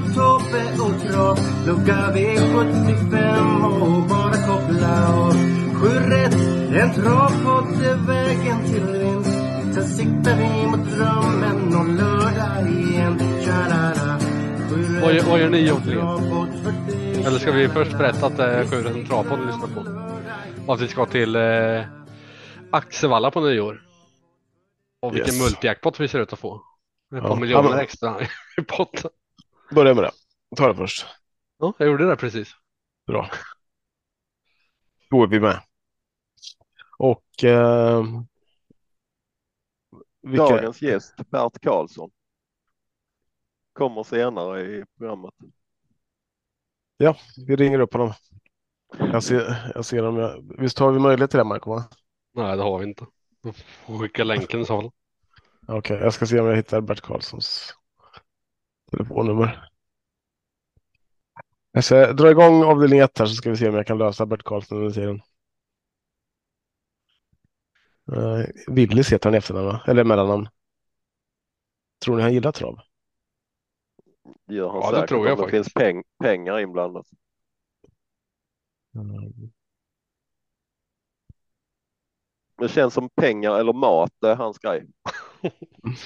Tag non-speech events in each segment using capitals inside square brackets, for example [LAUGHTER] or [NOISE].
Tobbe och Trav Lucka V75 och bara koppla av Sju rätt, en travpodd är vägen till vinst Sen siktar vi mot drömmen om lördag igen Tja-la-la Vad gör- vad gör ni egentligen? Eller ska vi först berätta att det är Sju Rätt Travpodd vi lyssnar på? Och att vi ska till eh, Axevalla på nyår. Och vilken Yes. multijackpot vi ser ut att få. Ett Ja. par miljoner Ja, men- extra i potten. Börja med det. Ta det först. Ja, jag gjorde det precis. Bra. Då är vi med. Och eh, vilka, Dagens gäst, Bert Karlsson. Kommer senare i programmet. vi ringer upp honom. Jag ser, jag ser om jag, visst har vi möjlighet till det Marco? va? Nej, det har vi inte. Skicka länken i så fall. Okej, jag ska se om jag hittar Bert Karlssons telefonnummer. Jag ska dra igång avdelning 1 här så ska vi se om jag kan lösa Bert Karlsson under tiden. Uh, Willis heter han i efternamn, va? eller mellannamn. Tror ni han gillar trav? Det gör han Ja, det säkert tror jag om det finns peng pengar inblandat. Det känns som pengar eller mat, det är hans grej.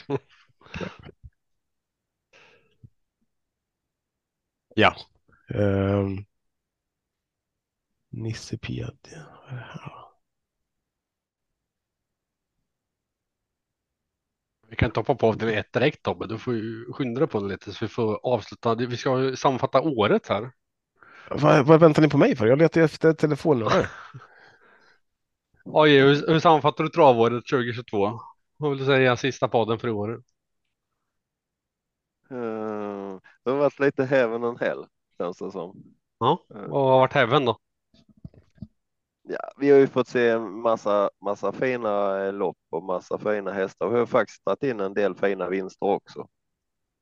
[LAUGHS] [LAUGHS] Ja. Um, Nisse Piedi. Vi kan inte hoppa på till ett direkt Tobbe. Du får ju skynda dig på det lite så vi får avsluta. Vi ska ju sammanfatta året här. Vad, vad väntar ni på mig för? Jag letar efter ett telefonnummer. [LAUGHS] Oj, hur, hur sammanfattar du travåret 2022? Vad vill du säga sista podden för i år? Eh, Det har varit lite heaven and hell, känns det som. Ja, vad har varit heaven då? Ja, vi har ju fått se en massa, massa fina eh, lopp och massa fina hästar. Vi har faktiskt tagit in en del fina vinster också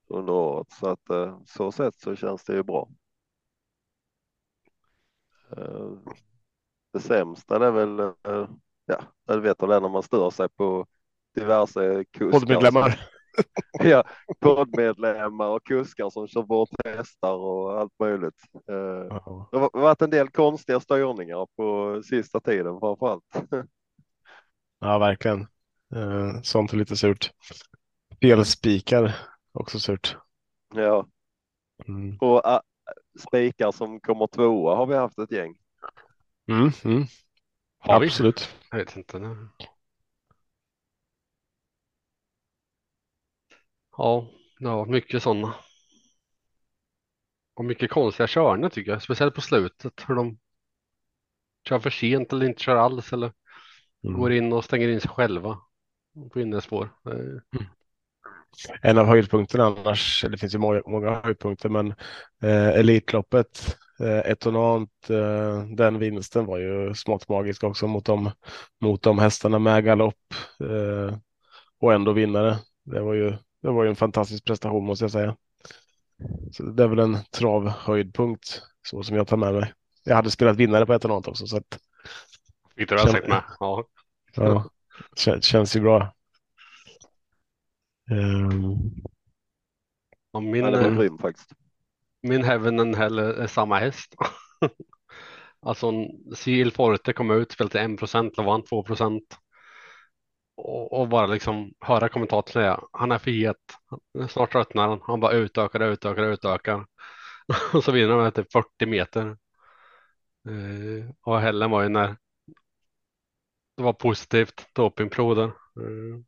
under året, så att eh, så sätt så känns det ju bra. Eh, Det sämsta det är väl, eh, ja, jag vet väl det när man stör sig på diverse kuskar. Poddmedlemmar. [LAUGHS] Ja, poddmedlemmar och kuskar som kör bort hästar och allt möjligt. Eh, Ja. Det har varit en del konstiga störningar på sista tiden framför allt. [LAUGHS] Ja, verkligen. Eh, sånt är lite surt. Felspikar, också surt. Ja, Mm. och äh, spikar som kommer tvåa har vi haft ett gäng. Mm, mm. Har vi? Absolut. Jag vet inte. Nu. Ja, det har varit mycket sådana. Och mycket konstiga körningar tycker jag. Speciellt på slutet. Hur de kör för sent eller inte kör alls. Eller Mm. går in och stänger in sig själva på innerspår. Är- En av höjdpunkterna annars, det finns ju många, många höjdpunkter, men eh, Elitloppet, eh, Etonant, eh, den vinsten var ju smått magisk också mot de, mot de hästarna med galopp eh, och ändå vinnare. Det var ju, det var ju en fantastisk prestation måste jag säga. Så det är väl en travhöjdpunkt så som jag tar med mig. Jag hade spelat vinnare på Etonant också så att Fick du det sagt med? Ja. ja, kän- känns ju bra. Ehm, Ja, min, Han är väl eh, grym faktiskt. min Heaven and Hell är samma häst. [LAUGHS] alltså CL Forte kom ut, spelade 1 procent vann 2 procent. Och, och bara liksom höra kommentatorn säga han är för het. Snart tröttnar han. Han bara utökar, utökar, utökar. [LAUGHS] och så vinner han med typ 40 meter. Eh, och Hellen var ju när det var positivt dopingprov där. Eh,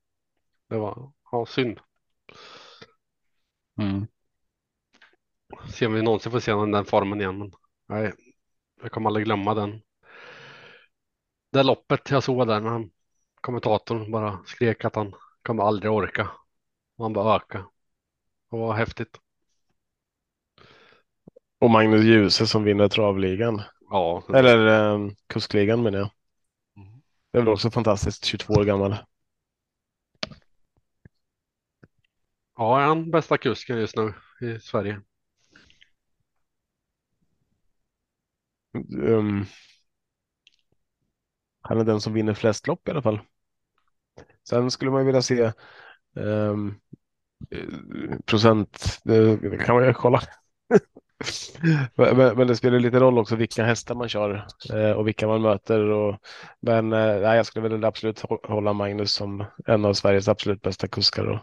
det var ja, synd. Se om vi någonsin får se den formen igen. Men nej, jag kommer aldrig glömma den. Det loppet jag såg där när han, kommentatorn bara skrek att han kommer aldrig orka. Och han bara öka. Det var häftigt. Och Magnus Djuse som vinner travligan. Ja, Eller eh, kuskligan menar jag. Mm. Det är väl också fantastiskt, 22 år gammal. ja, är han bästa kusken just nu i Sverige? Um, han är den som vinner flest lopp i alla fall. Sen skulle man ju vilja se ehm, eh, procent, det, kan man ju kolla. [LAUGHS] men, men- det spelar lite roll också vilka hästar man kör eh, och vilka man möter. Och, men eh, jag skulle väl absolut hålla Magnus som en av Sveriges absolut bästa kuskar. Och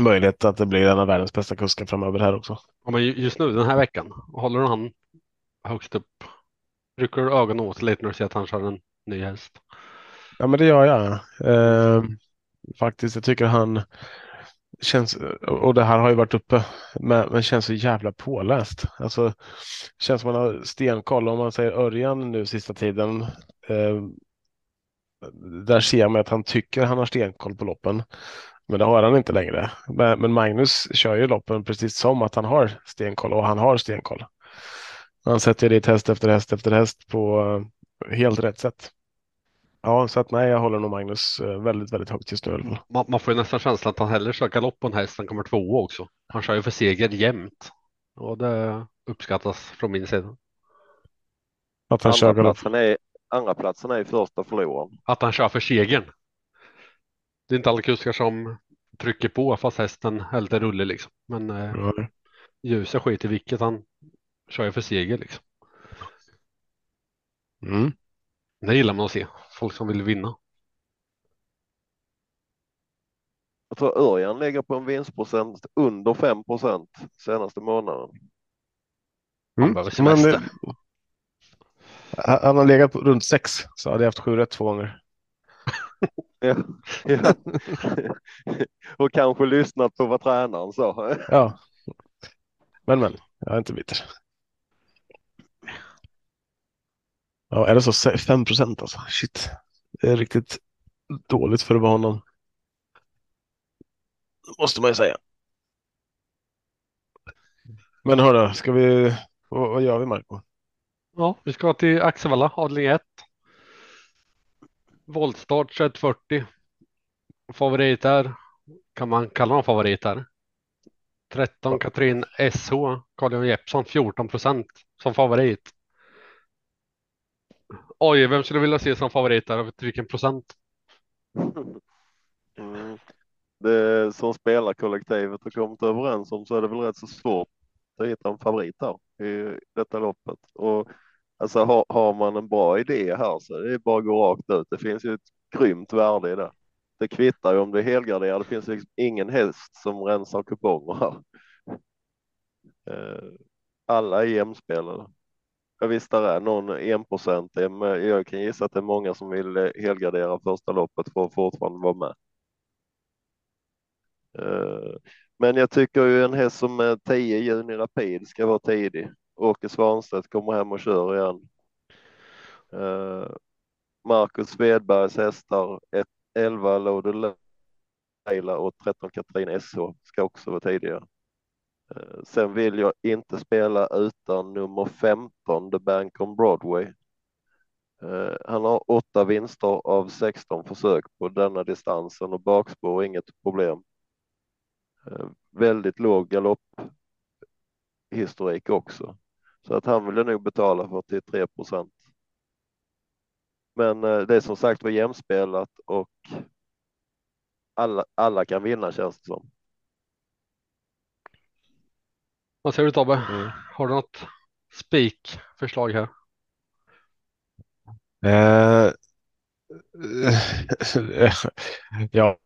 möjlighet att det blir en av världens bästa kuskar framöver här också. Ja, men just nu den här veckan, håller du han högst upp? Rycker du ögonen åt lite när du ser att han kör en ny häst? Ja, men det gör jag. Eh, faktiskt, jag tycker han känns, och det här har ju varit uppe, men, men känns så jävla påläst. Alltså, känns som man har stenkoll. Om man säger Örjan nu sista tiden, eh, där ser man att han tycker han har stenkoll på loppen. Men det har han inte längre. Men, men Magnus kör ju loppen precis som att han har stenkoll och han har stenkoll. Han sätter dit häst efter häst efter häst på eh, helt rätt sätt. Ja, så att nej, jag håller nog Magnus eh, väldigt, väldigt högt just nu. Man, man får ju nästan känslan att han hellre kör galopp på en häst än kommer tvåa också. Han kör ju för seger jämt. Och det uppskattas från min sida. Att han kör Andra galopp. platsen är, andra platsen är i första förloraren. Att han kör för segern. Det är inte alla kuskar som trycker på fast hästen är lite rullig liksom. Men eh, Ja. ljuset skit i vilket han kör ju för seger liksom. Mm. Det gillar man att se. Folk som vill vinna. Jag tror Örjan ligger på en vinstprocent under 5 procent senaste månaden. Han Mm. behöver Men, eh, han han har legat på runt sex, så hade jag haft sju rätt två gånger. [LAUGHS] Ja, ja. [LAUGHS] Och kanske lyssnat på vad tränaren sa. Ja. Men, men, jag är inte bitter. Ja, är det så? Se- 5 procent alltså? Shit. Det är riktigt dåligt för att vara honom. Måste man ju säga. Men hörru, ska vi... Vad, vad gör vi, Marco? Ja, vi ska till Axevalla, avdelning 1. Voltstart 2140. Favorit där. Kan man kalla dem favorit där? 13 Katrin SH, Carl-Johan Jeppsson 14 procent som favorit. Oj, vem skulle vilja se som favorit där? Vet vilken procent? [LAUGHS] Mm. Det som spelarkollektivet har kommit överens om så är det väl rätt så svårt att hitta en favorit här i detta loppet. Och alltså har, har man en bra idé här så är det bara att gå rakt ut. Det finns ju ett grymt värde i det. Det kvittar ju om det är helgarderad. Det finns liksom ingen häst som rensar kuponger här. Eh, alla är jämspelade. Ja, visst, där är någon men Jag kan gissa att det är många som vill eh, helgardera första loppet för att fortfarande vara med. Eh, men jag tycker ju en häst som är 10 juni Rapid ska vara tidig. Åke Svanstedt kommer hem och kör igen. Eh, Marcus Svedbergs hästar, ett 11 Loaded Leila och 13 Katrin SH ska också vara tidiga. Eh, sen vill jag inte spela utan nummer 15, The Bank on Broadway. Eh, han har åtta vinster av 16 försök på denna distansen och bakspår är inget problem. Eh, väldigt låg galopphistorik också. Så att han ville nog betala 43 procent. Men det är som sagt var jämspelat och alla, alla kan vinna känns det som. Vad säger du Tobbe? Mm. Har du något spikförslag här? Eh, [LAUGHS] ja,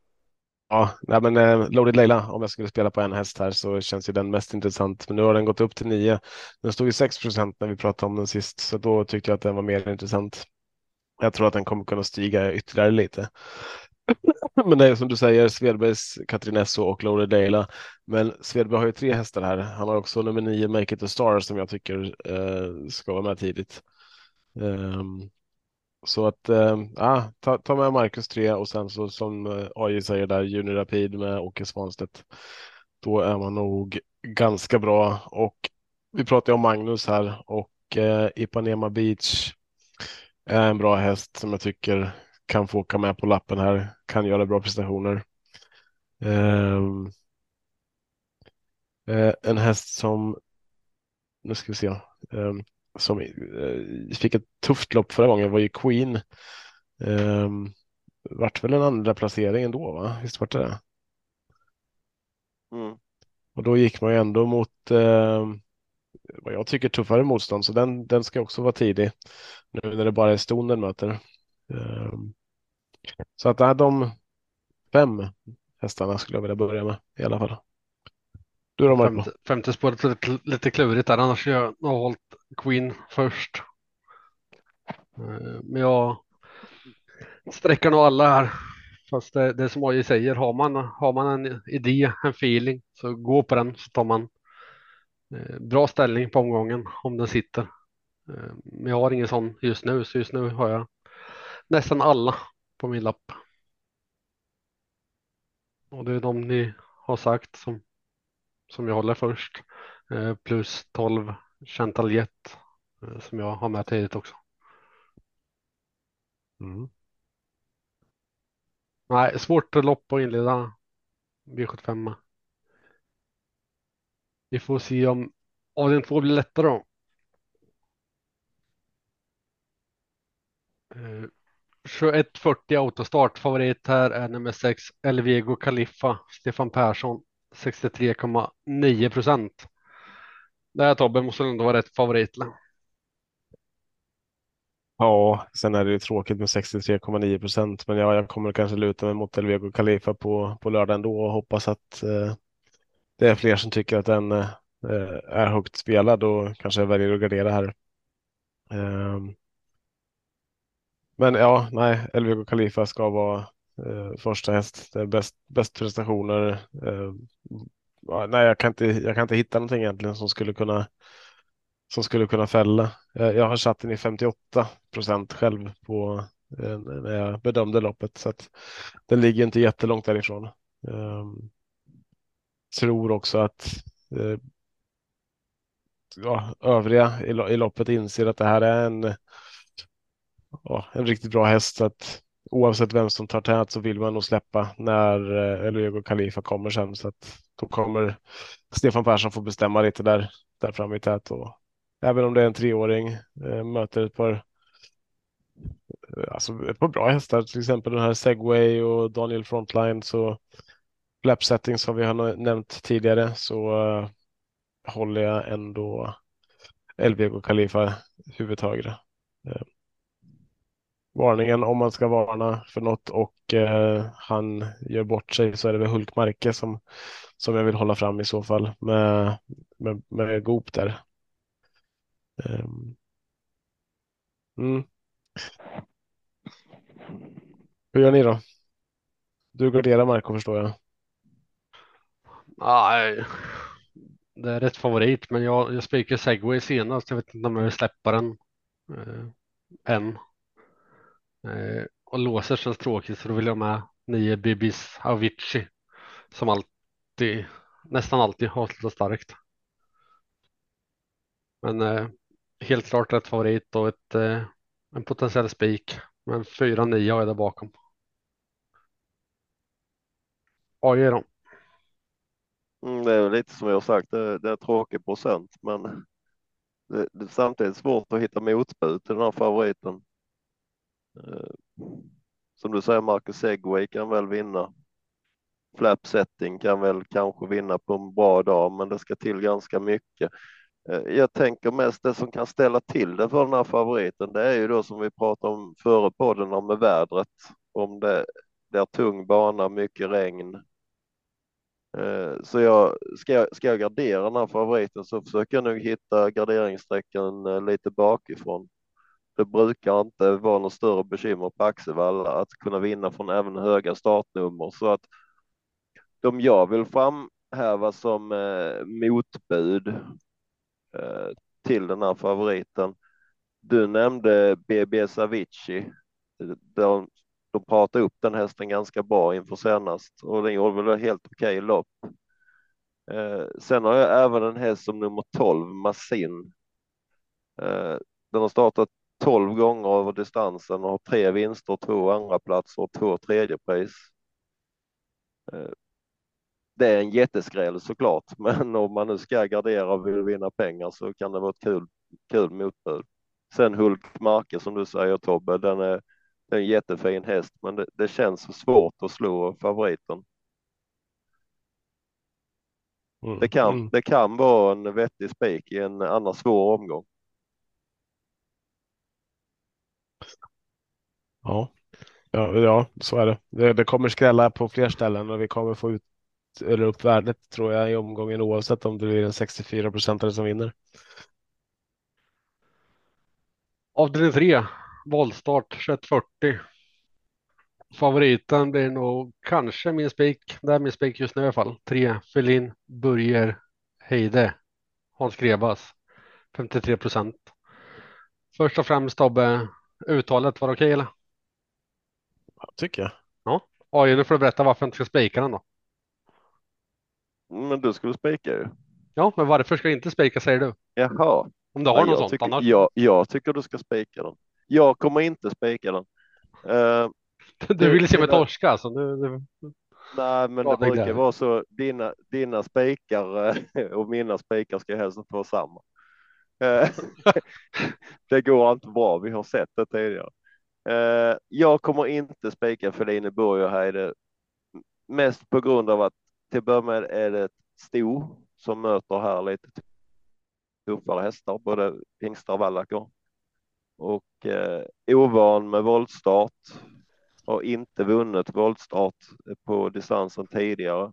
ja nej, men eh, Loaded Leila, om jag skulle spela på en häst här så känns ju den mest intressant. Men nu har den gått upp till 9. Den stod ju 6 procent när vi pratade om den sist, så då tyckte jag att den var mer intressant. Jag tror att den kommer kunna stiga ytterligare lite. [LAUGHS] Men det är som du säger, Svedbergs Katrinesso och Laura Dela. Men Svedberg har ju tre hästar här. Han har också nummer nio, Make It a Star som jag tycker eh, ska vara med tidigt. Um, så att eh, ta, ta med Marcus tre och sen så som eh, AJ säger där Junior Rapid med Åke Svanstedt. Då är man nog ganska bra och vi pratar om Magnus här och eh, Ipanema Beach är en bra häst som jag tycker kan få åka med på lappen här, kan göra bra prestationer. Um, uh, en häst som, nu ska vi se, um, som uh, fick ett tufft lopp förra gången var ju Queen. Um, vart väl en andra placering ändå, va? Visst vart det? Mm. Och då gick man ju ändå mot uh, vad jag tycker tuffare motstånd, så den, den ska också vara tidig nu när det bara är ston den möter. Ehm, så att är de fem hästarna skulle jag vilja börja med i alla fall. Du då Femte, femte spåret är lite, lite klurigt där, annars har jag ha hållit Queen först. Ehm, men jag sträcker nog alla här. Fast det, det är som AJ säger, har man, har man en idé, en feeling, så gå på den så tar man eh, bra ställning på omgången om den sitter. Ehm, men jag har ingen sån just nu, så just nu har jag nästan alla på min lapp. Och det är de ni har sagt som, som jag håller först. Eh, plus 12 Chantaljet som jag har med tidigt också. Mm. Nej, svårt lopp att inleda V75. Vi får se om avdelning 2 blir lättare då. Eh, 2140 autostart. Favorit här är nummer 6 Elvego Kaliffa. Stefan Persson 63,9 procent. Det här Tobbe måste ändå vara rätt favorit. Ja, sen är det ju tråkigt med 63,9 procent, men ja, jag kommer kanske luta mig mot Elvego Kaliffa på, på lördag ändå och hoppas att eh, det är fler som tycker att den eh, är högt spelad och kanske väljer att gardera här. Eh, men ja, nej, Elvego Khalifa ska vara eh, första häst. Det är bäst, bäst prestationer. Eh, nej, jag kan, inte, jag kan inte hitta någonting egentligen som skulle kunna som skulle kunna fälla. Jag, jag har satt den i 58 procent själv på eh, när jag bedömde loppet så att den ligger inte jättelångt därifrån. Ehm, tror också att eh, ja, övriga i, i loppet inser att det här är en, ja, en riktigt bra häst. Så att oavsett vem som tar tät så vill man nog släppa när eh, Eluego Khalifa kommer sen. Så att då kommer Stefan Persson få bestämma lite där, där framme i tät. Och även om det är en treåring eh, möter ett par eh, Alltså ett par bra hästar, till exempel den här Segway och Daniel Frontline så lap settings som vi har nämnt tidigare så uh, håller jag ändå Elvego Khalifa huvudet högre. Uh, eh, varningen om man ska varna för något och eh, han gör bort sig så är det väl Hulkmarke som, som jag vill hålla fram i så fall med, med, med Goop där. Ehm. Mm. Hur gör ni då? Du garderar Marco förstår jag. Nej, det är rätt favorit, men jag, jag spikar segway senast. Jag vet inte om jag vill släppa den eh, än. Eh, och låser känns tråkigt så då vill jag med nio Bibis Avicii som alltid, nästan alltid har slutat starkt. Men eh, helt klart ett favorit och ett, eh, en potentiell spik. Men 4-9 har jag där bakom. AJ då? Mm, det är lite som jag har sagt, det, det är tråkig procent, men det, det är samtidigt svårt att hitta motbud till den här favoriten. Eh, som du säger, Marcus Segway kan väl vinna. Flap setting kan väl kanske vinna på en bra dag, men det ska till ganska mycket. Eh, jag tänker mest det som kan ställa till det för den här favoriten. Det är ju då som vi pratade om före podden om med vädret. Om det, det är tung bana, mycket regn, eh, så jag, ska, jag, ska jag gardera den här favoriten så försöker jag nog hitta garderingssträckan lite bakifrån. Det brukar inte vara något större bekymmer på Axevalla att kunna vinna från även höga startnummer så att de jag vill framhäva som eh, motbud eh, till den här favoriten. Du nämnde BB Savici. De, de pratade upp den hästen ganska bra inför senast och den gjorde väl helt okej lopp. Eh, sen har jag även en häst som nummer 12, Massin. Eh, den har startat 12 gånger över distansen och har tre vinster, två andra platser och två tredjepris. Eh, det är en jätteskräll såklart, [LAUGHS] men om man nu ska gardera och vill vinna pengar så kan det vara ett kul, kul motbud. Sen Hulk Marke som du säger Tobbe, den är, det är en jättefin häst, men det, det känns svårt att slå favoriten. Mm. Det kan, Mm. det kan vara en vettig spik i en annars svår omgång. Ja. Ja, ja, så är det. det. Det kommer skrälla på fler ställen och vi kommer få ut eller upp värdet tror jag i omgången oavsett om det blir en 64 procentare som vinner. Avdelning 3, voltstart 2140. Favoriten blir nog kanske min spik. Det är min spik just nu i alla fall. 3, Felin, Börjer, Heide, Hans Grebas. 53 procent. Först och främst Tobbe, uttalet var okej eller? Ja, tycker jag. Ja. Oj, nu får du berätta varför jag inte ska spika den då. Men du skulle spika ju. Ja, men varför ska jag inte spika säger du? Jaha. Om du har Ja, något sånt tycker, annars. jag, jag tycker du ska spika den. Jag kommer inte spika den. Eh, [LAUGHS] Du vill se mig torska alltså. Du, du, nej, men det brukar vara så. Dina, dina spikar eh, [LAUGHS] och mina spikar ska helst inte vara samma. Eh, [LAUGHS] det går inte bra. Vi har sett det tidigare. Eh, jag kommer inte spika Feline Burgerheide. Mest på grund av att till att börja med är det ett sto som möter här lite tuffare hästar, både hingstar och vallacker. Och eh, ovan med voltstart. Har inte vunnit voltstart på distansen tidigare.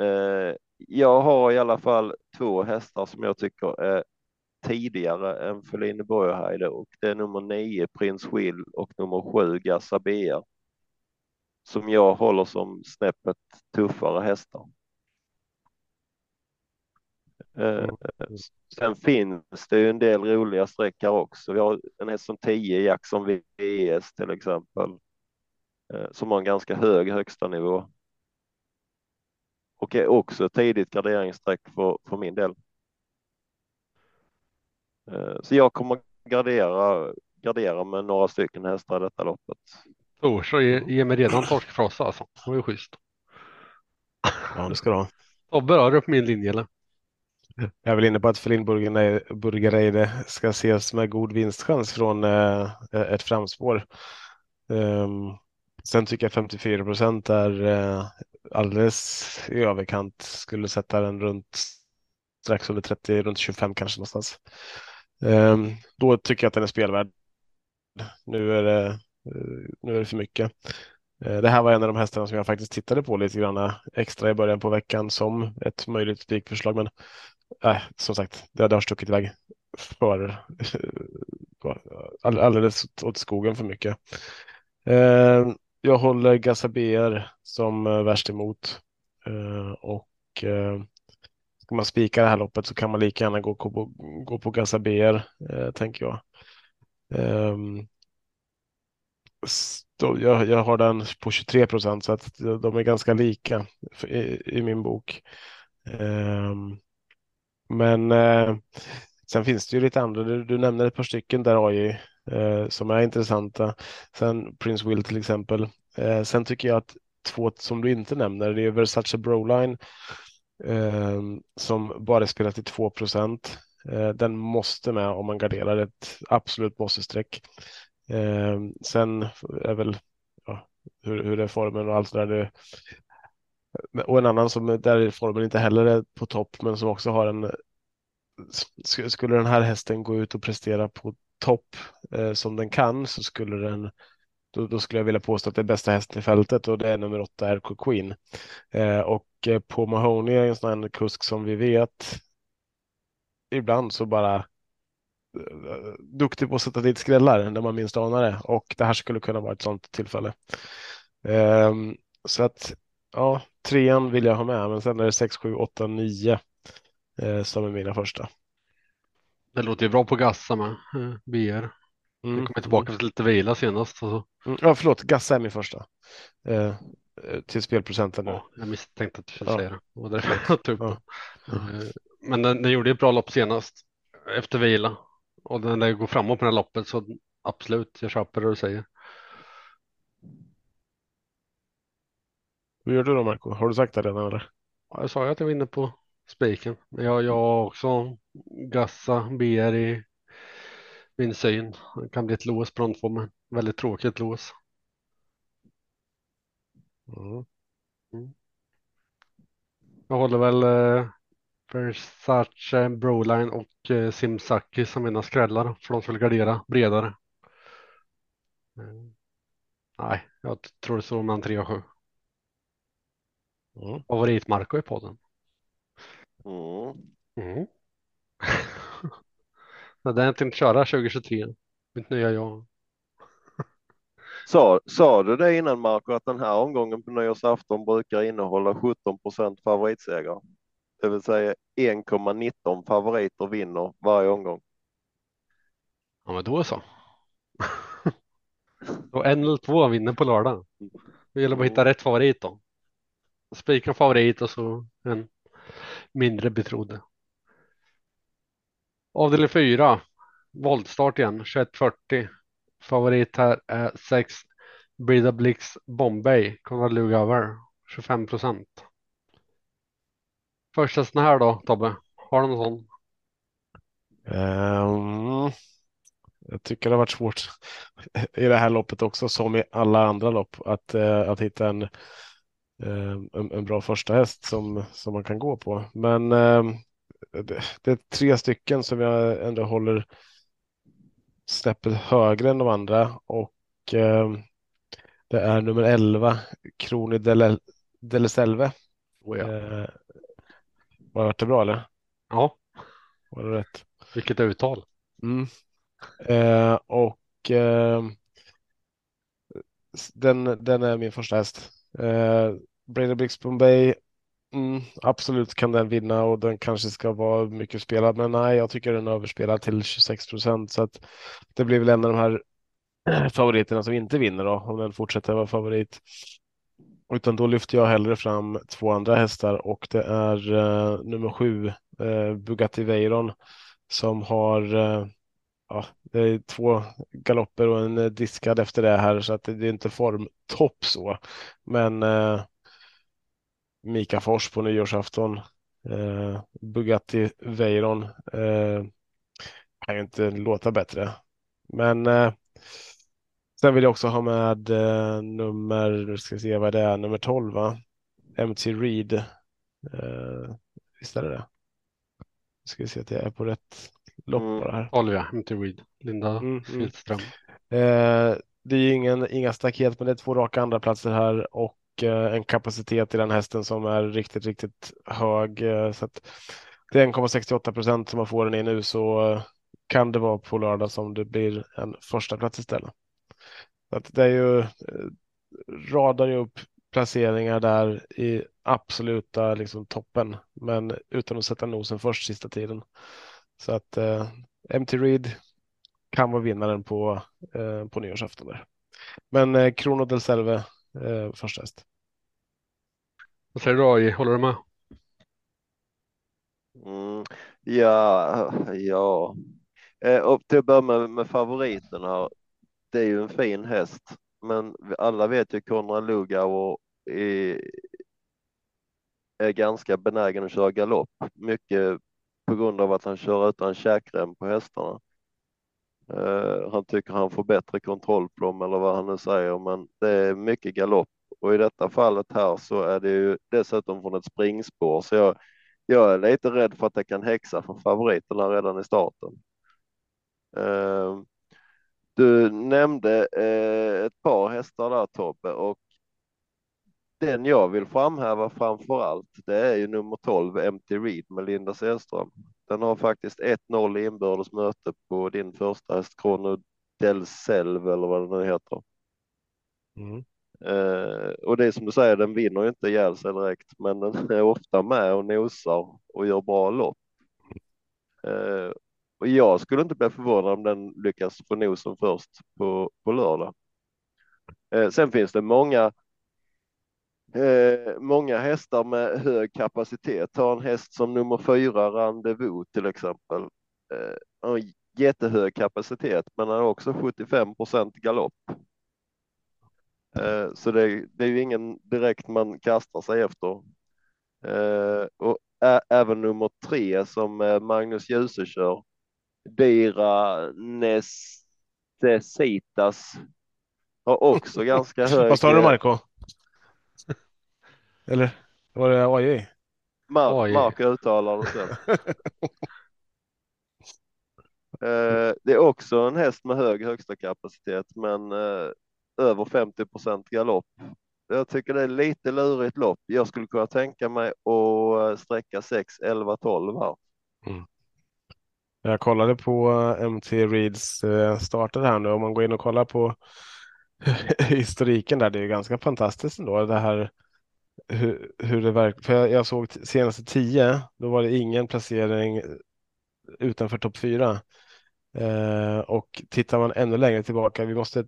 Eh, jag har i alla fall två hästar som jag tycker är tidigare än Feline Borgheide och det är nummer nio Prins Will och nummer sju Gassabea. Som jag håller som snäppet tuffare hästar. Eh, Sen finns det ju en del roliga streck här också. Vi har en häst som 10 Jackson VS till exempel. eh, Som har en ganska hög högsta nivå. Och är också ett tidigt garderingsstreck för, för min del. Eh, Så jag kommer gardera, gardera med några stycken hästar i detta loppet. Torsa ger, ger mig redan torskfrossa alltså. Det var ju schysst. Ja, det ska du ha. Tobbe är du på min linje eller? Jag är väl inne på att Felin Burger- Burgereide ska ses med god vinstchans från eh, ett framspår. Ehm, sen tycker jag 54 procent är eh, alldeles i överkant. Skulle sätta den runt strax under 30, runt 25 kanske någonstans. Ehm, då tycker jag att den är spelvärd. Nu är det, eh, nu är det för mycket. Eh, det här var en av de hästarna som jag faktiskt tittade på lite grann eh, extra i början på veckan som ett möjligt spikförslag. Men äh, som sagt, det, det har stuckit iväg för all- alldeles åt skogen för mycket. Eh, jag håller Gazabeer som eh, värst emot eh, och eh, ska man spika det här loppet så kan man lika gärna gå på, gå på Gazabeer, eh, tänker jag. Ehm, jag, jag har den på 23 procent så att de är ganska lika i, i min bok. Um, men eh, sen finns det ju lite andra. Du, du nämner ett par stycken där AI eh, som är intressanta. Sen Prince Will till exempel. Eh, sen tycker jag att två som du inte nämner, det är Versace Broline eh, som bara spelar till 2 procent. Eh, den måste med om man garderar ett absolut måste-streck. Eh, sen är väl ja, hur, hur är formen och allt det där. Det, och en annan som där formen inte heller är på topp, men som också har en. Skulle den här hästen gå ut och prestera på topp eh, som den kan så skulle den. Då, då skulle jag vilja påstå att det är bästa hästen i fältet och det är nummer åtta RK Queen. Eh, och eh, på Mahoney är en sån här kusk som vi vet. Ibland så bara eh, duktig på att sätta dit skrällar när man minst anar det och det här skulle kunna vara ett sådant tillfälle. Ehm, så att ja, trean vill jag ha med, men sen är det sex, sju, åtta, nio eh, som är mina första. Det låter ju bra på Gassa med. eh, BR. Vi Mm, kommer tillbaka till lite vila senast. Alltså. mm. Ja, förlåt, Gassa är min första. Eh, eh, till spelprocenten nu. Ja, jag misstänkte att du skulle Ja. säga det. Var därför jag [LAUGHS] tog Ja. Eh, Men den, den gjorde ett bra lopp senast efter vila och den där går framåt på det här loppet så absolut, jag köper det du säger. Hur gör du då Marco? Har du sagt det redan eller? Ja, jag sa ju att jag var inne på spiken. Men jag, jag har också Gassa, BR i min syn. Det kan bli ett lås på de två, men väldigt tråkigt lås. Mm. Jag håller väl eh, Versace, Broline och eh, Simsaki som mina skrällar för de skulle gardera bredare. Eh, nej, jag tror det står mellan 3 och 7. Mm. Favorit Marco i podden. Mm. Mm. Men den tänkte köra 2023. Mitt nya jag. Sa, sa du det innan Marco att den här omgången på nyårsafton brukar innehålla 17 procent favoritsegrar? Det vill säga 1,19 favoriter vinner varje omgång. Ja, men då så. [LAUGHS] Då en eller två vinner på lördag. Det gäller bara att hitta rätt favorit då. Spika favorit och så en mindre betrodd. Avdelning 4. Voltstart igen, 21.40. Favorit här är 6 Brida Blix Bombay, Konrad Lugauer, 25 procent. Första sån här då, Tobbe? Har du någon sån? Um, jag tycker det har varit svårt [LAUGHS] i det här loppet också som i alla andra lopp att, eh, att hitta en, eh, en, en bra första häst som, som man kan gå på. Men ehm, det, det är tre stycken som jag ändå håller snäppet högre än de andra och ehm, det är nummer 11 Kroni Selve. Oh, ja. Eh, var det bra eller? ja, Var det rätt? vilket uttal. Mm. Eh, och eh, den, den är min första häst. Eh, Brady Bombay, mm, absolut kan den vinna och den kanske ska vara mycket spelad, men nej, jag tycker den är överspelad till 26 procent så att det blir väl en av de här [CLEARS THROAT] favoriterna som inte vinner då, om den fortsätter vara favorit. Utan då lyfter jag hellre fram två andra hästar och det är eh, nummer sju, eh, Bugatti Veyron, som har eh, ja, det är två galopper och en eh, diskad efter det här så att det, det är inte formtopp så. Men eh, Mika Fors på nyårsafton, eh, Bugatti Veyron eh, kan ju inte låta bättre. Men eh, sen vill jag också ha med eh, nummer, nu ska se vad det är, nummer 12 va? MT Reed. Eh, visst är det det? Ska vi se att jag är på rätt lopp Mm. här. Olvia, inte Reed. Linda Mm, mm. Eh, det är ju ingen, inga staket, men det är två raka andra platser här och Eh, en kapacitet i den hästen som är riktigt, riktigt hög. Eh, så att det är 1,68 procent som man får den i nu så eh, kan det vara på lördag som det blir en första plats istället. Så att det är ju radar ju upp placeringar där i absoluta liksom, toppen, men utan att sätta nosen först sista tiden. Så att eh, MT Reed kan vara vinnaren på, eh, på nyårsafton där. Men eh, Krono del Selve eh, första häst. Vad säger du AJ? Håller du med? Mm, ja, ja. Eh, och till att börja med, med favoriten här. Det är ju en fin häst, men alla vet ju Konrad Lugauer är, är ganska benägen att köra galopp. Mycket på grund av att han kör utan käkrem på hästarna. Eh, han tycker han får bättre kontroll på dem eller vad han nu säger, men det är mycket galopp och i detta fallet här så är det ju dessutom från ett springspår så jag, jag är lite rädd för att det kan häxa för favoriterna redan i starten. Eh, du nämnde eh, ett par hästar där Tobbe och den jag vill framhäva framför allt det är ju nummer 12 MT Reed med Linda Sällström. Den har faktiskt 1-0 i inbördes möte på din första häst Krono del Selv eller vad den nu heter. Mm. Eh, och det är som du säger, den vinner ju inte ihjäl sig direkt, men den är ofta med och nosar och gör bra lopp. Eh, och jag skulle inte bli förvånad om den lyckas få nosen först på, på lördag. Eh, sen finns det många Eh, många hästar med hög kapacitet. Ta en häst som nummer fyra, Rendezvous till exempel. Eh, har jättehög kapacitet, men han har också 75 procent galopp. Eh, så det, det, är ju ingen direkt man kastar sig efter. Eh, och ä, även nummer tre som Magnus Djuse kör, Dira Necessitas, har också [LAUGHS] ganska hög. Vad sa du Marco? Eller var det AJ? Mark, Mark uttalar det sen. [LAUGHS] eh, det är också en häst med hög högsta kapacitet, men eh, över 50 procent galopp. Jag tycker det är lite lurigt lopp. Jag skulle kunna tänka mig att eh, sträcka 6, 11, 12 här. Mm. Jag kollade på MT Reeds starter här nu. Om man går in och kollar på [LAUGHS] historiken där, det är ganska fantastiskt ändå. Det här hur, hur det verkar. För jag, jag, såg senaste tio, då var det ingen placering utanför topp fyra. Eh, och tittar man ännu längre tillbaka, vi måste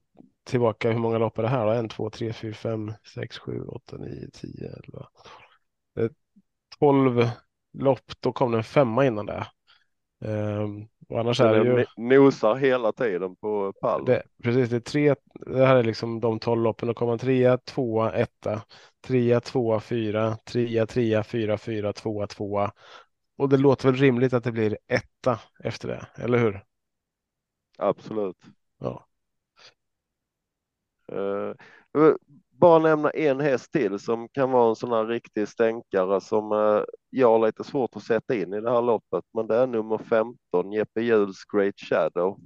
tillbaka, hur många lopp är det här? Då? En, två, tre, fyra, fem, sex, sju, åtta, nio, tio, elva. Eh, tolv lopp, då kom det en femma innan det. Um, och annars är det ju... Nosar hela tiden på pall. Det, precis, det är tre. Det här är liksom de tolv loppen. Då kommer man trea, tvåa, etta, trea, tvåa, fyra, trea, trea, fyra, fyra, tvåa, tvåa. Och det låter väl rimligt att det blir etta efter det, eller hur? Absolut. Ja. Uh, bara nämna en häst till som kan vara en sån här riktig stänkare som uh, jag har lite svårt att sätta in i det här loppet. Men det är nummer 15, Jeppe Juhls Great Shadow.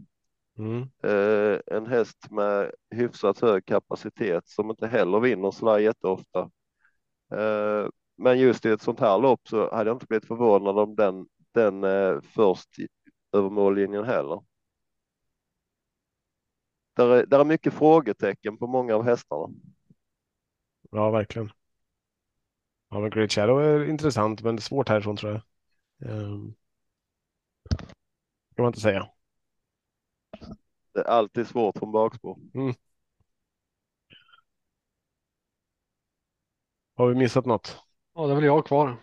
Mm. Uh, en häst med hyfsat hög kapacitet som inte heller vinner sådär jätteofta. Uh, men just i ett sånt här lopp så hade jag inte blivit förvånad om den, den först över mållinjen heller. Där är, där är mycket frågetecken på många av hästarna. Ja, verkligen. Ja, men Great Shadow är intressant, men svårt härifrån tror jag. Um, kan man inte säga. Det är alltid svårt från bakspår. Mm. Har vi missat något? Ja, det är väl jag kvar.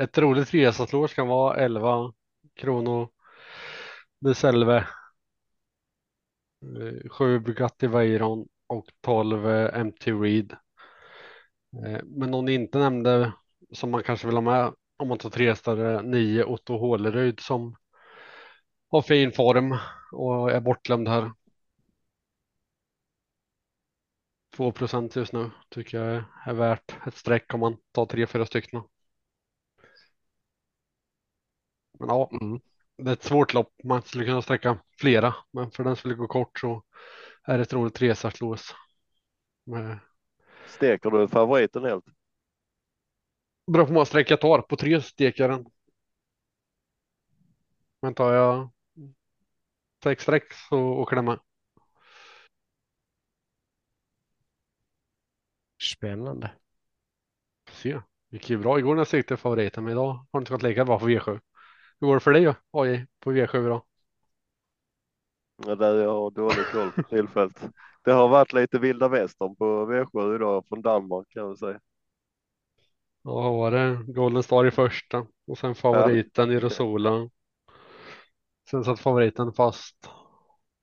Ett roligt resaslår ska vara 11 kronor. De Selve. 7 Bugatti Veyron och 12 eh, MT Reed. Eh, men någon inte nämnde som man kanske vill ha med om man tar tre större 9 Otto Håleryd som har fin form och är bortglömd här. 2 procent just nu tycker jag är värt ett streck om man tar tre, fyra stycken. Men ja, mm. det är ett svårt lopp. Man skulle kunna sträcka flera, men för den skulle gå kort så är ett roligt resarslås. Med... Steker du favoriten helt? Beror på hur många streck jag tar. På tre steker den. Men tar jag sex streck åker den med. Spännande. Se, gick ju bra igår när jag stekte favoriten, men idag har det inte gått lika bra på V7. Hur går det för dig då? Oj, på V7 idag? Ja, där jag har dålig koll på tillfället. Det har varit lite vilda västern på V7 idag från Danmark kan jag säga. Ja, var det Golden Star i första och sen favoriten ja. i Rosola. Sen satt favoriten fast.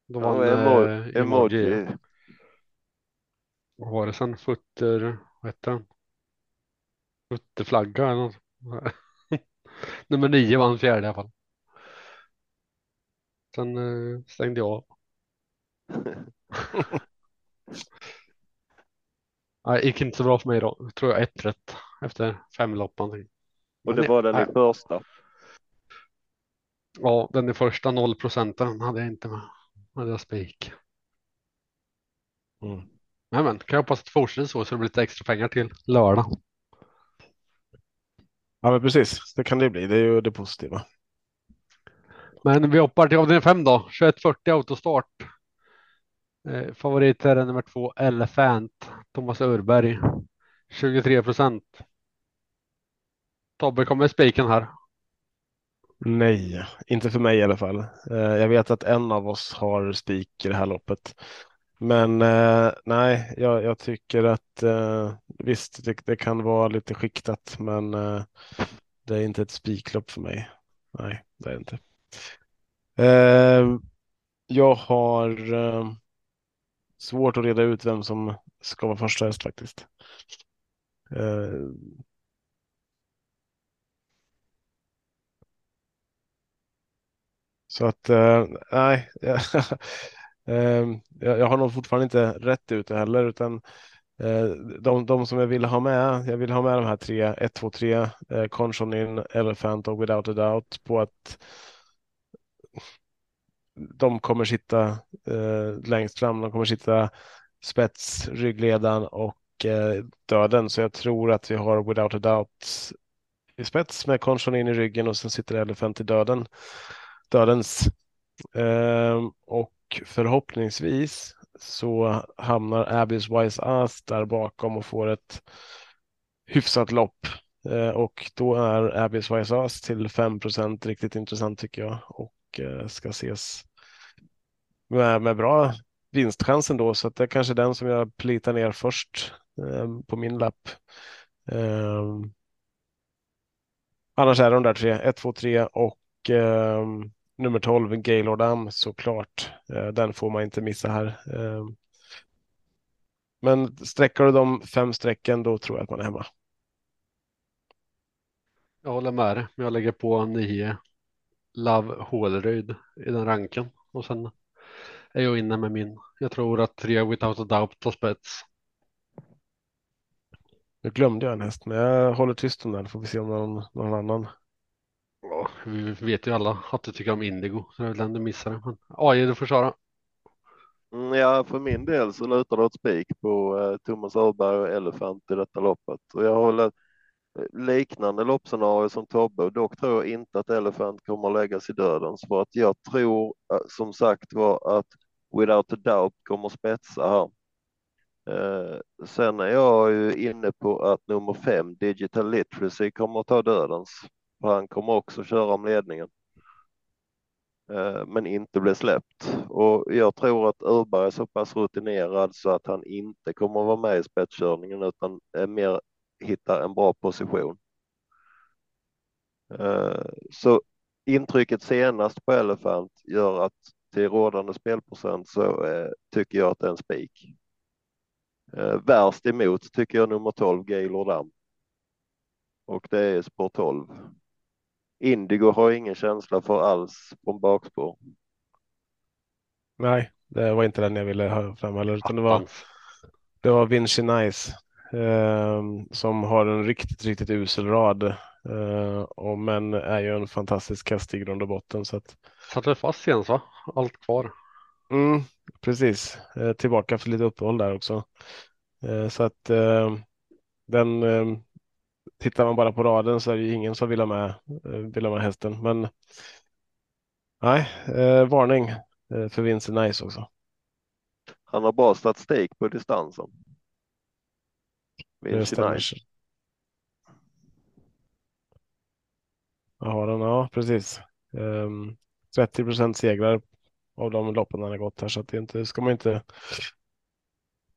Då vann ja, emoji. emoji. Vad var det sen? Futter, vad hette den? Futterflagga eller något. [LAUGHS] Nummer nio vann fjärde i alla fall. Sen eh, stängde jag av. [LAUGHS] Nej, gick inte så bra för mig då. Tror jag ett rätt efter fem lopp. Och det var den i första? Ja, den i första 0 procenten hade jag inte med. Hade jag spik. Mm. Men, men kan jag hoppas att det fortsätter så så det blir lite extra pengar till lördag. Ja, men precis. Det kan det bli. Det är ju det positiva. Men vi hoppar till avdelning 5 då. 2140 autostart. Eh, favorit är nummer två Elephant. Thomas Urberg. 23 procent. Tobbe kommer spiken här. Nej, inte för mig i alla fall. Eh, jag vet att en av oss har spik i det här loppet. Men eh, nej, jag, jag, tycker att eh, visst, det, det, kan vara lite skiktat, men eh, det är inte ett spiklopp för mig. Nej, det är det inte. Eh, jag har eh, svårt att reda ut vem som ska vara första häst faktiskt. Eh, så att eh, nej, [LAUGHS] ehm, jag har nog fortfarande inte rätt ut det heller, utan eh, de, de som jag vill ha med, jag vill ha med de här tre, 1, 2, 3, Conchon in, Elephant och Without a Doubt på att de kommer sitta eh, längst fram, de kommer sitta spets, ryggledan och eh, döden. Så jag tror att vi har Without a Doubt i spets med Conchon in i ryggen och sen sitter Elephant i döden. Dödens. Ehm, och förhoppningsvis så hamnar Abbey's Wise Ass där bakom och får ett hyfsat lopp. Ehm, och då är Abbey's Wise Ass till 5% riktigt intressant tycker jag och eh, ska ses med, med bra vinstchansen då så att det är kanske den som jag plitar ner först ehm, på min lapp. Annars är de där tre, 1, 2, 3 och nummer 12, Gaylord Am såklart. Eh, den får man inte missa här. Eh, men sträcker du de fem strecken då tror jag att man är hemma. Jag håller med dig, jag lägger på nio Love Håleryd i den ranken och sen är jag inne med min. Jag tror att tre Without a Doubt tar spets. Nu glömde jag en häst, men jag håller tyst om den. Får vi se om någon, någon annan Ja, vi vet ju alla att du tycker om Indigo, så det är väl den du missade. Men AI, du får köra. Mm, ja, för min del så lutar det åt spik på eh, Thomas Öberg och Elefant i detta loppet. Och jag har liknande loppscenario som Tobbe. Dock tror jag inte att Elefant kommer att läggas i dödens för att jag tror eh, som sagt var att Without a Doubt kommer spetsa här. Eh, sen är jag ju inne på att nummer fem, Digital Literacy, kommer att ta dödens. Han kommer också köra om ledningen. Eh, men inte bli släppt. Och jag tror att Urberg är så pass rutinerad så att han inte kommer att vara med i spetskörningen utan mer hitta en bra position. Eh, så intrycket senast på Elefant gör att till rådande spelprocent så eh, tycker jag att det är en spik. Värst emot tycker jag nummer 12 Gaylord Dam. Och det är spår 12. Indigo har ingen känsla för alls från bakspår. Nej, det var inte den jag ville ha fram heller, utan det var, det var Vinci Nice eh, som har en riktigt, riktigt usel rad. Eh, och, men är ju en fantastisk häst i grund och botten. Så att... Satte fast igen så, allt kvar. Mm, precis, eh, tillbaka för lite uppehåll där också. Eh, så att eh, den ehm, tittar man bara på raden så är det ju ingen som vill ha med, eh, vill ha med hästen. Men nej, eh, varning eh, för Vincent Nice också. Han har bra statistik på distansen. Vincent Nice. Har han, ja precis. Um, ehm, 30 procent segrar av de loppen han har gått här så att det inte ska man inte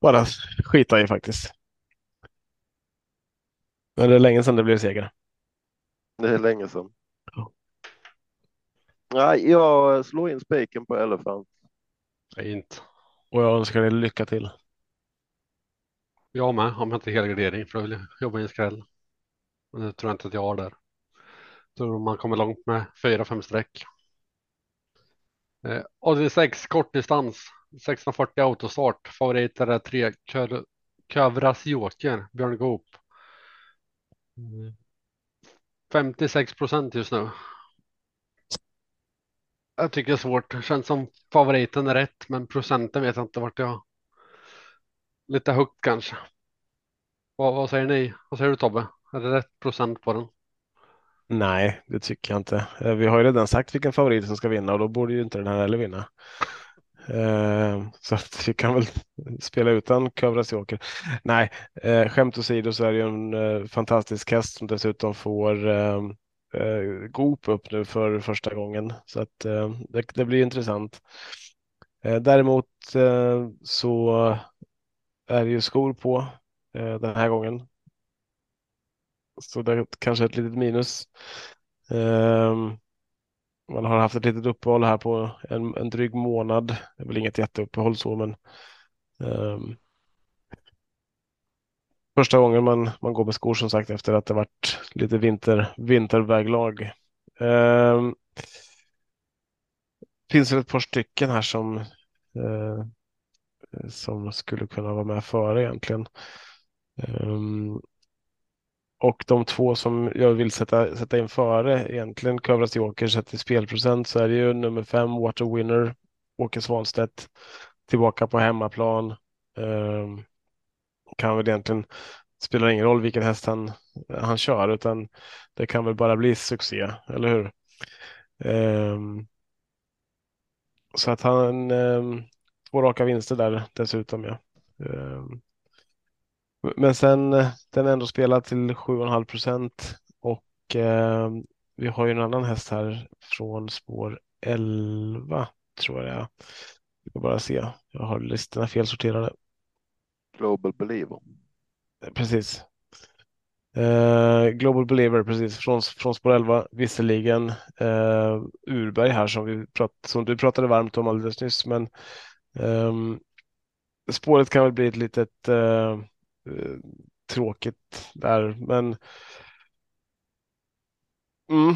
bara skita i faktiskt. Men det är länge sedan det blev seger. Det är länge sedan. Ja. Nej, jag slår in spiken på Elefant. Fint. Och jag önskar dig lycka till. Jag med, om jag inte helgardering för jag vill jobba i en skräll. Men det tror jag inte att jag har där. Jag tror man kommer långt med fyra, fem streck. Eh, 6 kortdistans, 1640 autostart. Favoriter är tre Kövras Joker, Björn Goop. 56 procent just nu. Jag tycker det är svårt. Det känns som favoriten är rätt, men procenten vet jag inte vart jag. Lite högt kanske. Vad, vad säger ni? Vad säger du Tobbe? Är det rätt procent på den? Nej, det tycker jag inte. Eh, vi har ju redan sagt vilken favorit som ska vinna och då borde ju inte den här heller vinna. Eh, så att vi kan väl spela utan Kövras-Joker. Nej, eh, skämt åsido så är det ju en eh, fantastisk häst som dessutom får ehm, eh, Goop upp nu för första gången. Så att ehm, det, det, blir intressant. Eh, däremot så är det ju skor på den här gången. Så det är kanske ett litet minus. Ehm, man har haft ett litet uppehåll här på en, en dryg månad. Det är väl inget jätteuppehåll så, men um, första gången man, man går med skor som sagt efter att det varit lite vinter, vinterväglag. Um, finns det ett par stycken här som, uh, som skulle kunna vara med före egentligen. Um, och de två som jag vill sätta, sätta in före egentligen Kövras Joker sett i spelprocent så är det ju nummer fem Water Winner Åke Svanstedt tillbaka på hemmaplan. Um, kan väl egentligen spelar ingen roll vilken häst han, han kör utan det kan väl bara bli succé, eller hur? Um, så att han um, två raka vinster där dessutom. Ja. Um, men sen den är ändå spelat till 7,5 procent och vi har ju en annan häst här från spår 11 tror jag. Vi får bara se. Jag har listorna felsorterade. Global Believer. Precis. Uh, Global Believer, precis, från, från spår 11, visserligen uh, Urberg här som, vi prat, som du pratade varmt om alldeles nyss, men um, spåret kan väl bli ett litet uh, Eh, tråkigt där, men mm,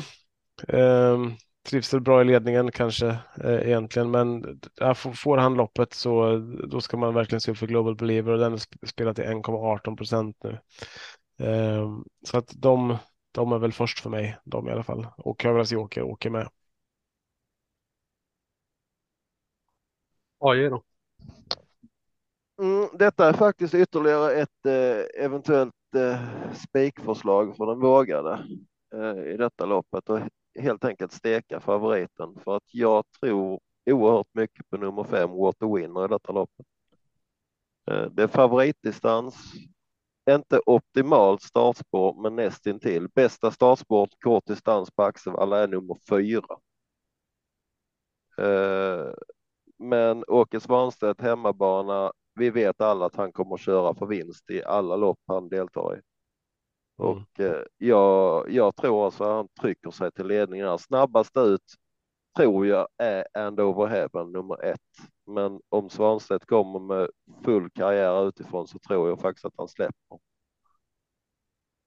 um, trivs väl bra i ledningen kanske eh, egentligen, men ja, får han loppet så då ska man verkligen se upp för Global Believer och den spelar till 1,18 procent nu. Eh, så att de, de är väl först för mig, de i alla fall. Och Kövras Joker åker med. AJ då? Mm, detta är faktiskt ytterligare ett eh, eventuellt eh, spikförslag för den vågade eh, i detta loppet och helt enkelt steka favoriten för att jag tror oerhört mycket på nummer fem Water Winner i detta loppet. Eh, det är favoritdistans, inte optimalt startspår, men nästintill. Bästa startspår kort distans på Axevalla är nummer fyra. Eh, men Åke Svanstedt hemmabana, vi vet alla att han kommer att köra för vinst i alla lopp han deltar i. Mm. Och eh, jag, jag tror alltså att han trycker sig till ledningen. Snabbast ut tror jag är And Over Heaven nummer ett. Men om Svanstedt kommer med full karriär utifrån så tror jag faktiskt att han släpper.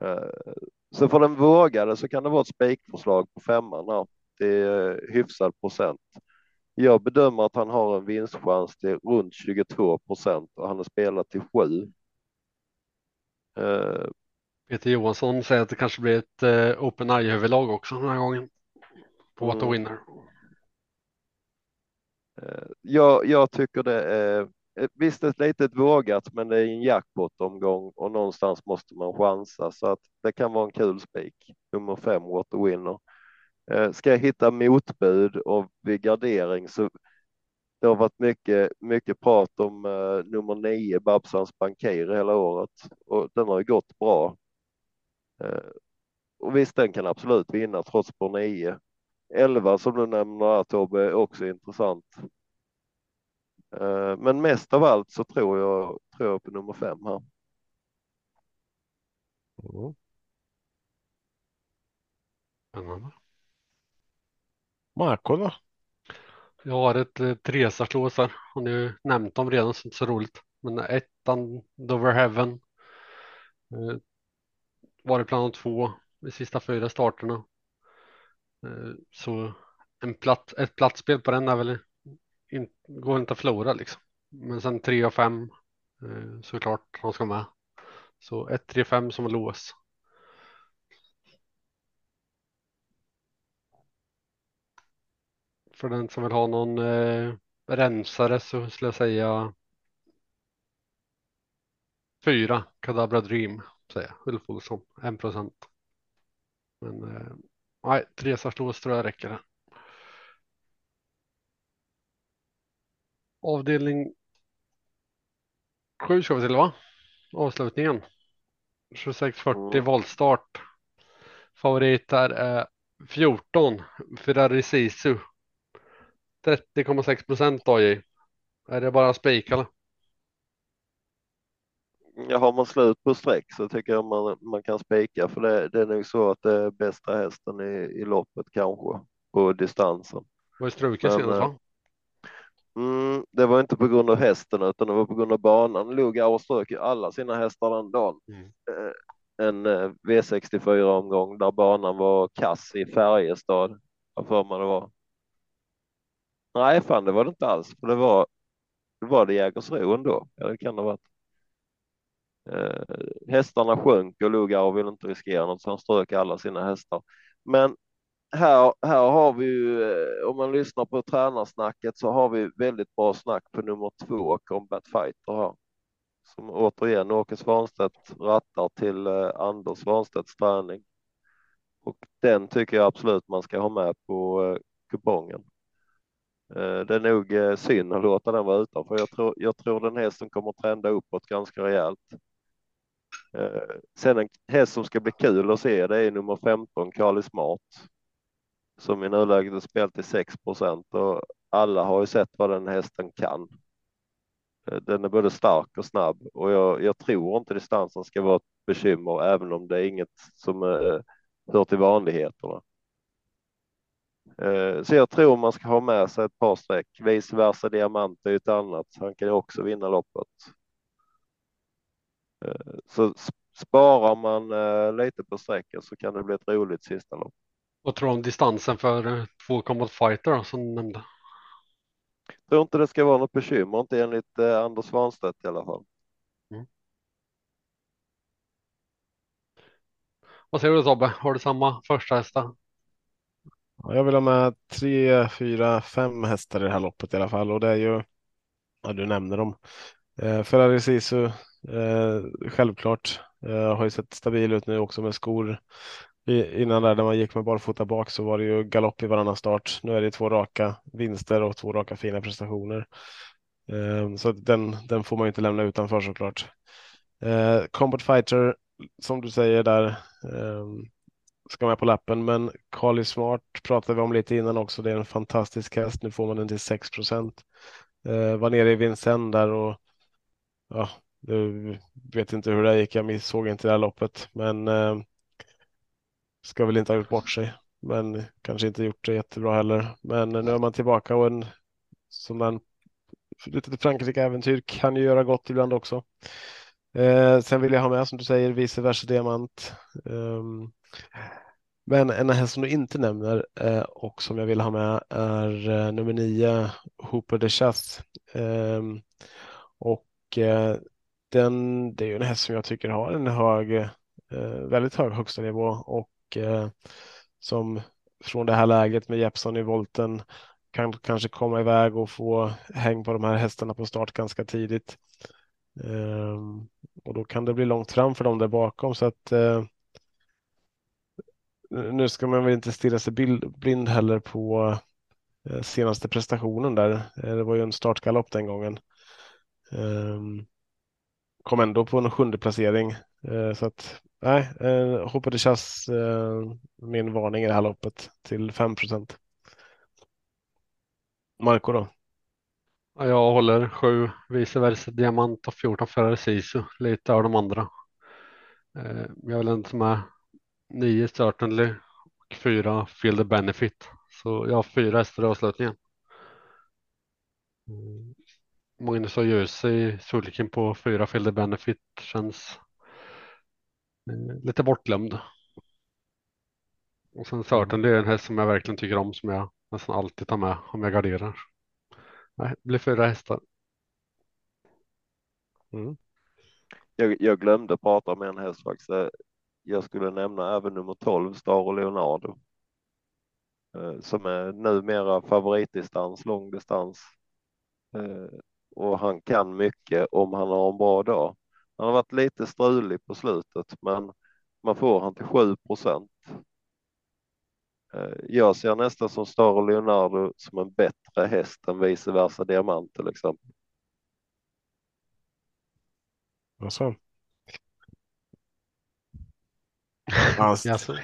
Eh, så för den vågade så kan det vara ett spikförslag på femman här. Det är hyfsad procent. Jag bedömer att han har en vinstchans till runt 22 procent och han har spelat till sju. Eh, Peter Johansson säger att det kanske blir ett eh, Open Eye-huvudlag också den här gången. På mm. Winner. Eh, jag, jag tycker det är eh, visst ett litet vågat, men det är en jackpot-omgång och någonstans måste man chansa så att det kan vara en kul spik. Nummer fem, Water Winner. Eh, ska jag hitta motbud och vid gardering så det har varit mycket, mycket prat om uh, nummer nio, Babsans Bankir hela året och den har ju gått bra. Uh, och visst, den kan absolut vinna trots på nio. 11 som du nämner Tobbe är också intressant. Uh, men mest av allt så tror jag, tror jag på nummer fem här. Mm. Spännande. Marco då? Jag har ett eh, här. Har ni nämnt dem redan, så inte så roligt. Men ettan, Dover Heaven. Eh, varit bland de två i sista fyra starterna. Eh, så en platt, ett platsspel på den är väl in, går inte att förlora liksom. Men sen 3 och 5 eh, såklart han ska med. Så 1, 3, 5 som lås. För den som vill ha någon eh, rensare så skulle jag säga fyra Kadabra Dream säger jag. Ulf Olsson, en procent. Men eh, nej, tre Sarslås tror jag räcker. Avdelning sju ska vi till va? Avslutningen. 2640 mm. voltstart. Favorit där är 14 Ferrari Sisu 30,6 procent AJ. Är det bara spik eller? Ja, har man slut på streck så tycker jag man, man kan spika för det, det är nog så att det är bästa hästen i, i loppet kanske på distansen. Var struken Men, senast eh, va? Mm, det var inte på grund av hästen utan det var på grund av banan. Lugar och strök alla sina hästar den dagen. Mm. Eh, En eh, V64 omgång där banan var kass i Färjestad. Vad för mig det var. Nej, fan det var det inte alls. För det var, det var det Jägersro ändå. Ja, det kan det ha varit. Eh, hästarna sjönk och Lugar ville inte riskera något så han strök alla sina hästar. Men här, här har vi ju, eh, om man lyssnar på tränarsnacket så har vi väldigt bra snack på nummer två, Combat Fighter här. Som återigen Åke Svanstedt rattar till eh, Anders Svanstedts träning. Och den tycker jag absolut man ska ha med på eh, kupongen. Eh, det är nog eh, synd att låta den vara utanför. Jag tror, jag tror den hästen kommer att trenda uppåt ganska rejält. Eh, sen en häst som ska bli kul att se det är nummer 15, Kali Smart som i nuläget är spelat till 6 procent och alla har ju sett vad den hästen kan. Den är både stark och snabb och jag, jag tror inte distansen ska vara ett bekymmer, även om det är inget som hör till vanligheterna. Eh, Så jag tror man ska ha med sig ett par streck. Vice versa diamant är ju ett annat. Han kan ju också vinna loppet. Eh, Så sparar man eh, lite på strecken så kan det bli ett roligt sista lopp. Vad tror du om distansen för eh, två combat fighter då, som du nämnde? Jag tror inte det ska vara något bekymmer, inte enligt Anders Svanstedt i alla fall. Vad säger du Tobbe? Har du samma första hästar? Ja, Jag vill ha med tre, fyra, fem hästar i det här loppet i alla fall och det är ju, ja du nämner dem. Eh, Ferrari Sisu, eh, självklart, eh, har ju sett stabil ut nu också med skor. I, innan där när man gick med barfota bak så var det ju galopp i varannan start. Nu är det två raka vinster och två raka fina prestationer. Eh, så den, den får man ju inte lämna utanför såklart. Eh, Combat Fighter, som du säger där, eh, ska med på lappen, men Carly Smart pratade vi om lite innan också. Det är en fantastisk häst. Nu får man den till 6 procent. Eh, var nere i Vincennes där och ja, jag vet inte hur det gick. Jag såg inte det här loppet, men eh, ska väl inte ha gjort bort sig. Men kanske inte gjort det jättebra heller. Men nu är man tillbaka och en som en litet Frankrike-äventyr kan ju göra gott ibland också. Eh, sen vill jag ha med som du säger vice versa diamant. Um, men en häst som du inte nämner eh, och som jag vill ha med är eh, nummer nio, Hooper de Chasse. Ehm, och eh, den, det är ju en häst som jag tycker har en hög, eh, väldigt hög högsta nivå och eh, som från det här läget med Jeppson i volten kan kanske komma iväg och få häng på de här hästarna på start ganska tidigt. Ehm, och då kan det bli långt fram för dem där bakom så att eh, nu ska man väl inte stirra sig blind heller på eh, senaste prestationen där. Eh, det var ju en startgalopp den gången. Ehm, kom ändå på en sjunde placering. Eh, så att nej, hoppade chass min varning i det här loppet till 5 procent. Marco då? Jag håller sju vice versa diamant och 14 Ferrari Sisu, lite av de andra. Jag vill inte med nio Certainly och fyra Feel the Benefit. Så jag har fyra hästar i avslutningen. Magnus och Jussi i sulken på fyra Feel the Benefit känns eh, lite bortglömd. Och sen Certainly är en häst som jag verkligen tycker om som jag nästan alltid tar med om jag garderar. Nej, det blir fyra hästar. Mm. Jag, jag glömde prata om en häst faktiskt. Jag skulle nämna även nummer 12, Star och Leonardo. Eh, som är numera favoritdistans, långdistans. Eh, och han kan mycket om han har en bra dag. Han har varit lite strulig på slutet, men man får han till 7 procent. Eh, jag ser nästan som Star och Leonardo som en bättre häst än vice versa diamant till exempel. Alltså. Han, [LAUGHS] Jaså? [LAUGHS]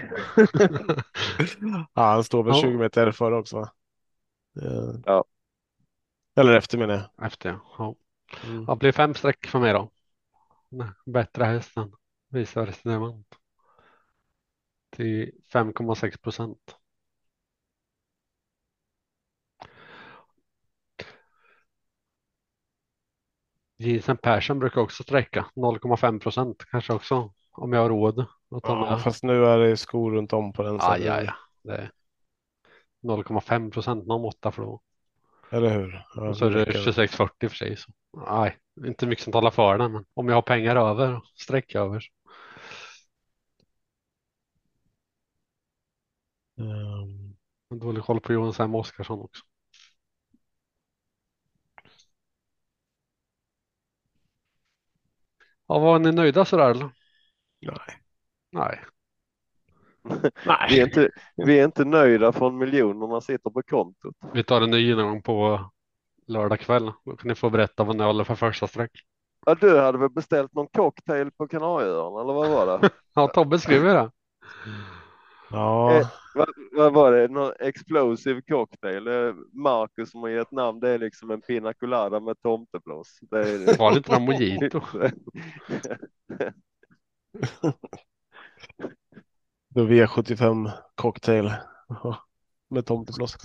ja, han står väl Ja. 20 meter före också va? Eh, Eller efter menar jag. efter. Ja. Mm. Ja, blir fem streck för mig då. Bättre hästen visar resonemang. Till 5,6 procent. Jensen Persson brukar också sträcka 0,5 procent kanske också om jag har råd Ja, fast nu är det skor runt om på den. Ja, ja, ja. Det är 0,5 procent någon måtta för då. Eller hur? Ja, Och så är det räcker. 26,40 för sig. Så. Nej, inte mycket som talar för den. Men om jag har pengar över, streck över. Har Dålig koll på Jonas M. Oskarsson också. Ja, var ni nöjda sådär eller? nej. Nej. Nej. Vi är, inte, vi är inte nöjda från miljonerna sitter på kontot. Vi tar en ny genomgång på lördag kväll. Då kan ni få berätta vad ni håller för första streck. Ja, du hade väl beställt någon cocktail på Kanarieöarna eller vad var det? [LAUGHS] Ja, Tobbe skriver det. Ja, Eh, vad, vad var det? Någon explosive cocktail? Eh, Marcus som har gett namn, det är liksom en pina colada med tomteblås. Det är... Var det inte någon mojito? [LAUGHS] [LAUGHS] då V75 cocktail [LAUGHS] med tomtefloss.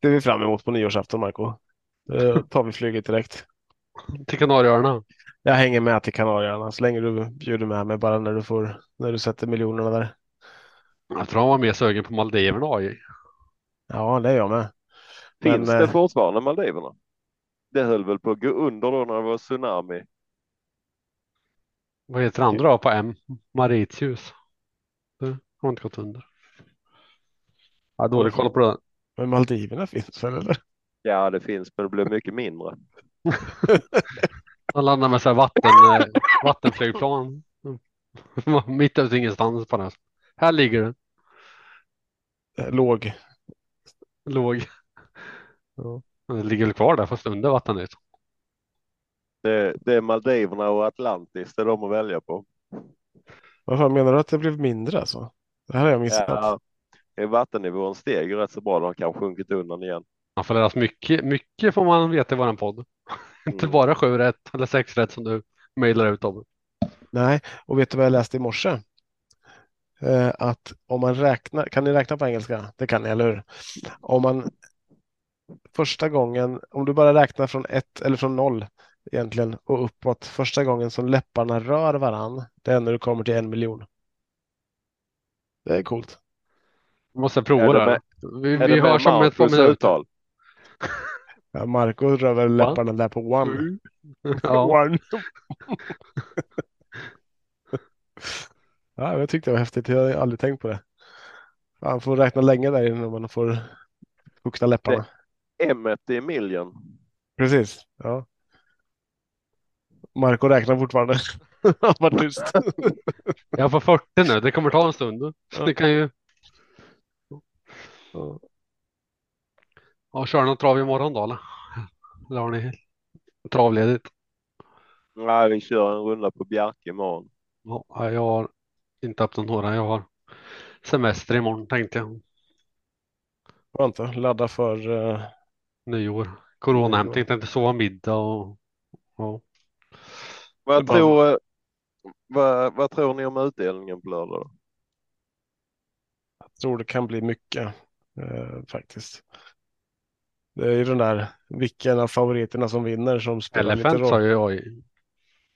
Det är vi fram emot på nyårsafton, Marco. Då tar vi flyget direkt. Till Kanarieöarna. Jag hänger med till Kanarieöarna så länge du bjuder med mig bara när du får när du sätter miljonerna där. Jag tror han var mer sugen på Maldiverna AJ. Ja, det är jag med. Finns Men, det eh, fortfarande Maldiverna? Det höll väl på att gå under då när det var tsunami? Vad heter det andra på M? Mauritius. Har inte gått under. Jag har dålig koll på det. Men Maldiverna finns väl eller? Ja, det finns, men det blev mycket mindre. Han landar med så här vatten, eh, vattenflygplan. Mitt ute ingenstans på den. Här ligger den. Eh, Låg. Låg. Ja. Det ligger väl kvar där fast under vattenytan. Det, det är Maldiverna och Atlantis, det är de att välja på. Vad fan menar du att det blev mindre alltså? Det här har jag missat. Ja, vattennivån steg rätt så bra, den har kanske sjunkit undan igen. Man får lära sig mycket, mycket får man veta i våran podd. [LAUGHS] Inte Mm. bara sju rätt eller sex rätt som du mejlar ut Tobbe. Nej, och vet du vad jag läste i morse? Eh, att om man räknar, kan ni räkna på engelska? Det kan ni, eller hur? Om man första gången, om du bara räknar från ett eller från noll egentligen och uppåt, första gången som läpparna rör varann, det är när du kommer till en miljon. Det är coolt. Vi måste prova Är det det. med- Vi, Är vi hörs om ett par minuter. uttal? Ja, Marco rör väl läpparna där på one. [LAUGHS] Ja. one. [LAUGHS] ja, jag tyckte det var häftigt. Jag har aldrig tänkt på det. Man får räkna länge där innan man får fukta läpparna. M i million. Precis. Ja. Marco räknar fortfarande. Han [LAUGHS] var tyst. [LAUGHS] Jag får 40 nu. Det kommer ta en stund. Ja. det kan ju. Ja, kör någon trav imorgon då eller? Eller har ni travledigt? Nej, vi kör en runda på Bjerke imorgon. Ja, jag har inte öppnat några. Jag har semester imorgon tänkte jag. Skönt att ladda för uh, Nyår. Coronahämtning, tänkte sova middag och ja. Det bara- tror, vad, vad tror ni om utdelningen på lördag? Då? Jag tror det kan bli mycket eh, faktiskt. Det är ju den där vilken av favoriterna som vinner som spelar lite Elephant sa roll. ju jag i-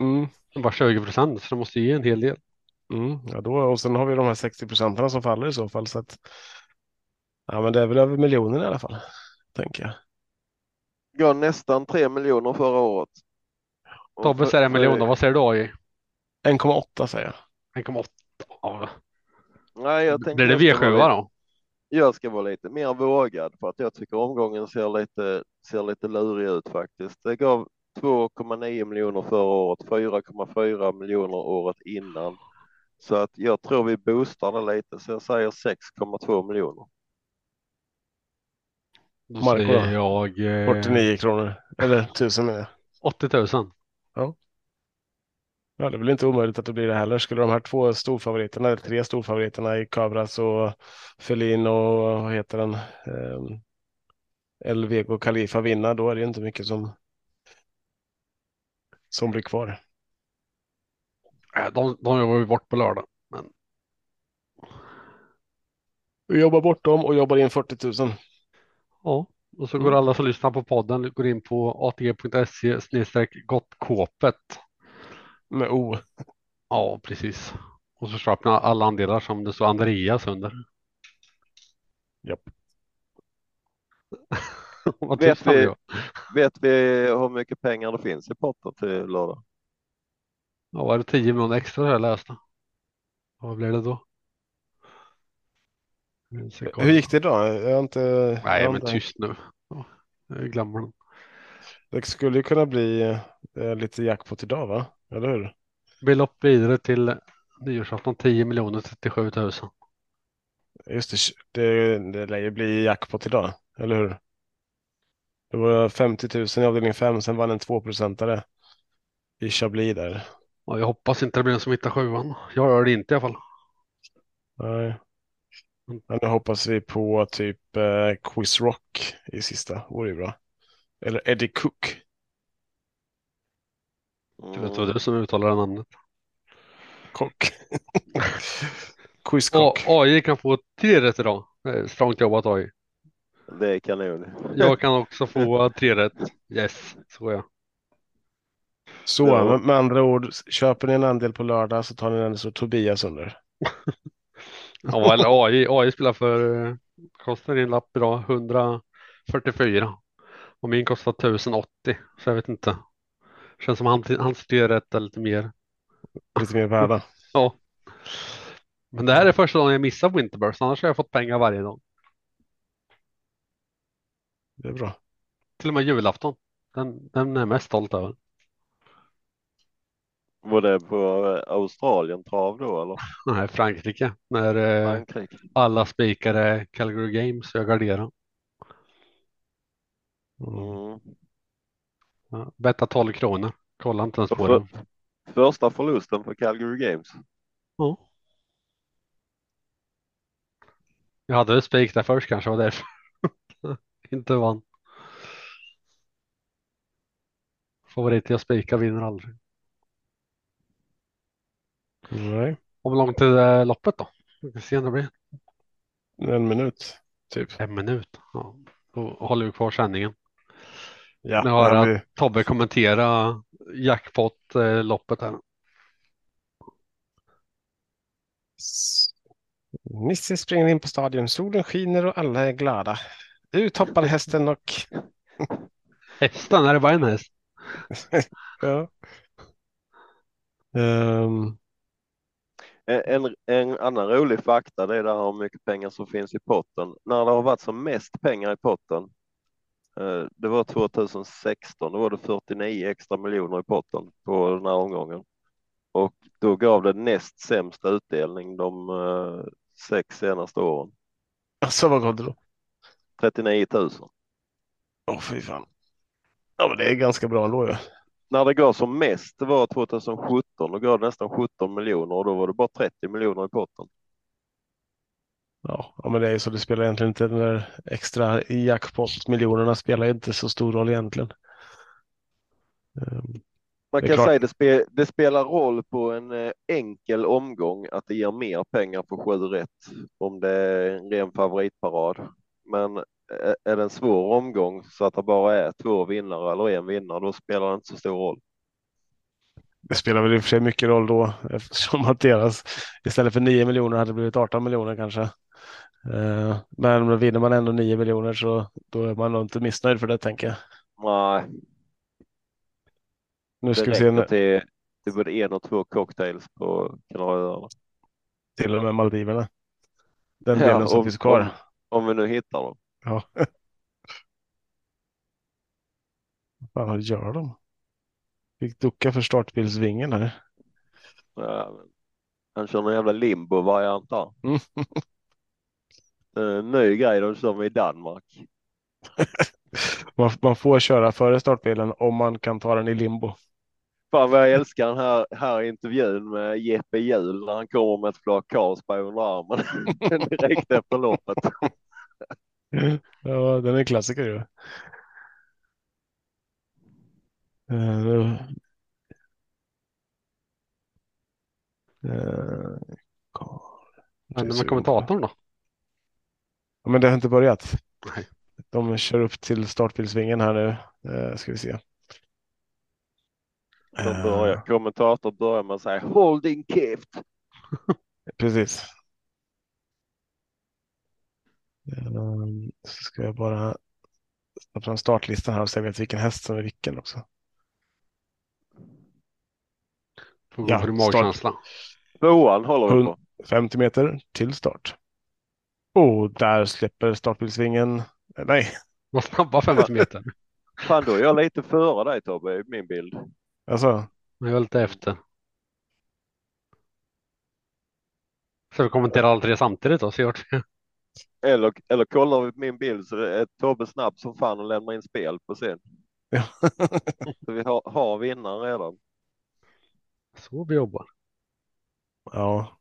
Mm, bara 20 procent så det måste ge en hel del. mm, ja då, och sen har vi de här 60 procenten som faller i så fall. Så att, ja, men det är väl över miljonen i alla fall, tänker jag. Jag nästan tre miljoner förra året. Tobbe säger en miljon. Vad säger du AJ? 1,8 säger jag. 1,8. Ja. Nej, jag tänkte Blir det jag ska V7 vara lite- då? Jag ska vara lite mer vågad för att jag tycker omgången ser lite, ser lite lurig ut faktiskt. Det gav 2,9 miljoner förra året, 4,4 miljoner året innan. Så att jag tror vi boostar det lite, så jag säger 6,2 miljoner. Då Marco säger jag eh, 49 kronor. Eller 1000 menar jag. 80 000. Ja, det är väl inte omöjligt att det blir det heller. Skulle de här två storfavoriterna, eller tre storfavoriterna i Cabras och Felin och vad heter den? Ehm, Elvego Khalifa vinna, då är det inte mycket som som blir kvar. De, de jobbar ju bort på lördag. Men Vi jobbar bort dem och jobbar in 40 000. ja, och så går Mm. alla som lyssnar på podden går in på atg.se snedstreck gottkåpet. Med O. Ja, precis. Och så köper man alla andelar som det står Andreas under. Japp. [LAUGHS] Vad Vet vi-. Vet vi hur mycket pengar det finns i potten till lördag? Ja, var det 10 miljoner extra jag läste. Vad blev det då? Hur gick det idag? Jag har inte... Nej, men inte- tyst nu. Ja, jag glömmer den. Det skulle ju kunna bli eh, lite jackpot idag, va? Eller hur? Belopp vidare till nyårsafton 10 miljoner 37 000. Just det, det, det lär ju bli jackpot idag, eller hur? Det var 50 000 i avdelning 5, sen vann en 2-procentare i Chablis där. Ja, jag hoppas inte det blir en som hittar sjuan. Jag gör det inte i alla fall. Nej. Men nu hoppas vi på typ eh, Quiz Rock i sista, vore ju bra. Eller Eddie Cook. Jag vet vad du som uttalar det namnet. Kock. [LAUGHS] Quiz A- Cook. AI kan få tre rätt idag. Strångt jobbat AI. Det är kanon. Jag kan också få tre rätt. Yes, så är jag. Så Ja. med, med andra ord, köper ni en andel på lördag så tar ni den så Tobias under. [LAUGHS] Ja, eller AI. AI spelar för, eh, kostar din lapp idag 144. Och min kostar 1080. Så jag vet inte. Känns som han, hans tre rätt är lite mer. Lite mer värda. [LAUGHS] Ja. Men det här är första dagen jag missar Winterburst. Annars har jag fått pengar varje dag. Det är bra. Till och med julafton. Den, den är jag mest stolt över. Var det på eh, Australien trav då eller? [LAUGHS] Nej, Frankrike. När eh, Frankrike? alla spikade Calgary Games. Jag garderar. Mm. Ja, betta 12 kronor. Kolla inte ens på för- den. Första förlusten för Calgary Games. Ja. Jag hade väl spik där först kanske var därför. [LAUGHS] inte vann. Favorit jag spikar vinner aldrig. Nej, Om långt till eh, loppet då? Vi får se när det blir. en minut typ. En minut. Ja. Då håller vi kvar sändningen. Ja, Nu har jag vi, Tobbe kommentera jackpot-loppet här. Nisse springer in på stadion, solen skiner och alla är glada. Ut hoppar hästen och... [LAUGHS] Hästen, är det bara en häst? [LAUGHS] Ja. Ehm, En, en, annan rolig fakta det är där hur mycket pengar som finns i potten. När det har varit som mest pengar i potten. Eh, Det var 2016, då var det 49 extra miljoner i potten på den här omgången. Och då gav det näst sämst utdelning de eh, sex senaste åren. alltså vad gott då? 39 000. Åh fy fan. Ja men det är ganska bra ändå ju. När det gav som mest det var 2017, då gav det nästan 17 miljoner och då var det bara 30 miljoner i potten. Ja. men det är ju så det spelar egentligen inte den där extra jackpot miljonerna spelar ju inte så stor roll egentligen. Ehm, Man kan klart. säga det, spe, det spelar roll på en eh, enkel omgång att det ger mer pengar på sju rätt om det är en ren favoritparad. Men eh, är det en svår omgång så att det bara är två vinnare eller en vinnare, då spelar det inte så stor roll. Det spelar väl i och för sig mycket roll då eftersom att deras istället för 9 miljoner hade det blivit 18 miljoner kanske. Eh, Men vinner man ändå 9 miljoner så då är man nog inte missnöjd för det tänker jag. Nej, Nu det ska vi se nu, till, till både en och två cocktails på Kanarieöarna. till och med Maldiverna. Den delen som om, finns kvar. Om, om vi nu hittar dem. Ja. [LAUGHS] Vad gör de? Fick ducka för startbilsvingen här. Ja, han kör någon jävla limbo-variant här. [LAUGHS] En ny grej de kör med i Danmark. [LAUGHS] Man, man får köra före startbilen om man kan ta den i limbo. Fan vad jag älskar den här, här intervjun med Jeppe Hjul när han kommer med ett flak Carlsberg under armen [LAUGHS] direkt efter loppet. [LAUGHS] Ja, den är klassiker ju. Eh, nu- eh, Carl- Vad hände med kommentatorn då? Men det har inte börjat. Nej. De kör upp till startbilsvingen här nu. Eh, ska vi se. De börjar, Eh, kommentator börjar med att säga holding kift. [LAUGHS] precis. Eh, så ska jag bara ta fram startlistan här och se vet vilken häst som är vilken också. Får gå Ja, för din start. magkänsla. Tvåan håller vi på. 50 meter till start. Och där släpper startbilsvingen. Eh, Nej, [LAUGHS] Var snabba 50 meter. Fan, då är jag lite före dig Tobbe i min bild. alltså. Jag är lite efter. Ska vi kommentera alla tre samtidigt då? Så gör det. Eller, eller kollar vi på min bild så är Tobbe snabb som fan och lämnar in spel på sin. Ja. [LAUGHS] Så vi har, har vinnaren redan. Så vi jobbar. Ja.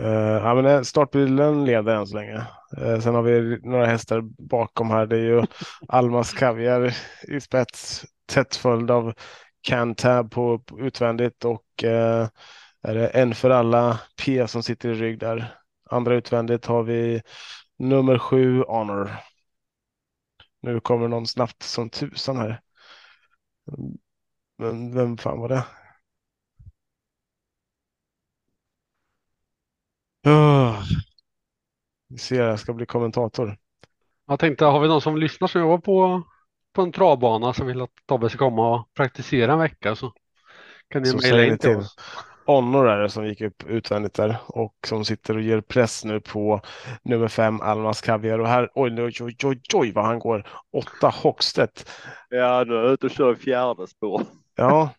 Uh, ja, men eh, startbilen leder än så länge. Uh, sen har vi några hästar bakom här. Det är ju Almas Kaviar i spets, tätt följd av Cantab på, på utvändigt och uh, är det en för alla P som sitter i rygg där. Andra utvändigt har vi nummer sju Honor. Nu kommer någon snabbt som tusan här. Men vem fan var det? Oh. Vi ser, jag ska bli kommentator. Jag tänkte, har vi någon som lyssnar som jobbar på, på en travbana som vill att Tobbe ska komma och praktisera en vecka så kan ni mejla in till oss. Honor är det som gick upp utvändigt där och som sitter och ger press nu på nummer fem Almas Kaviar och här, oj, oj, oj, oj, oj vad han går. Åtta Hockstedt. Ja, nu är ute och kör i fjärde spår. Ja.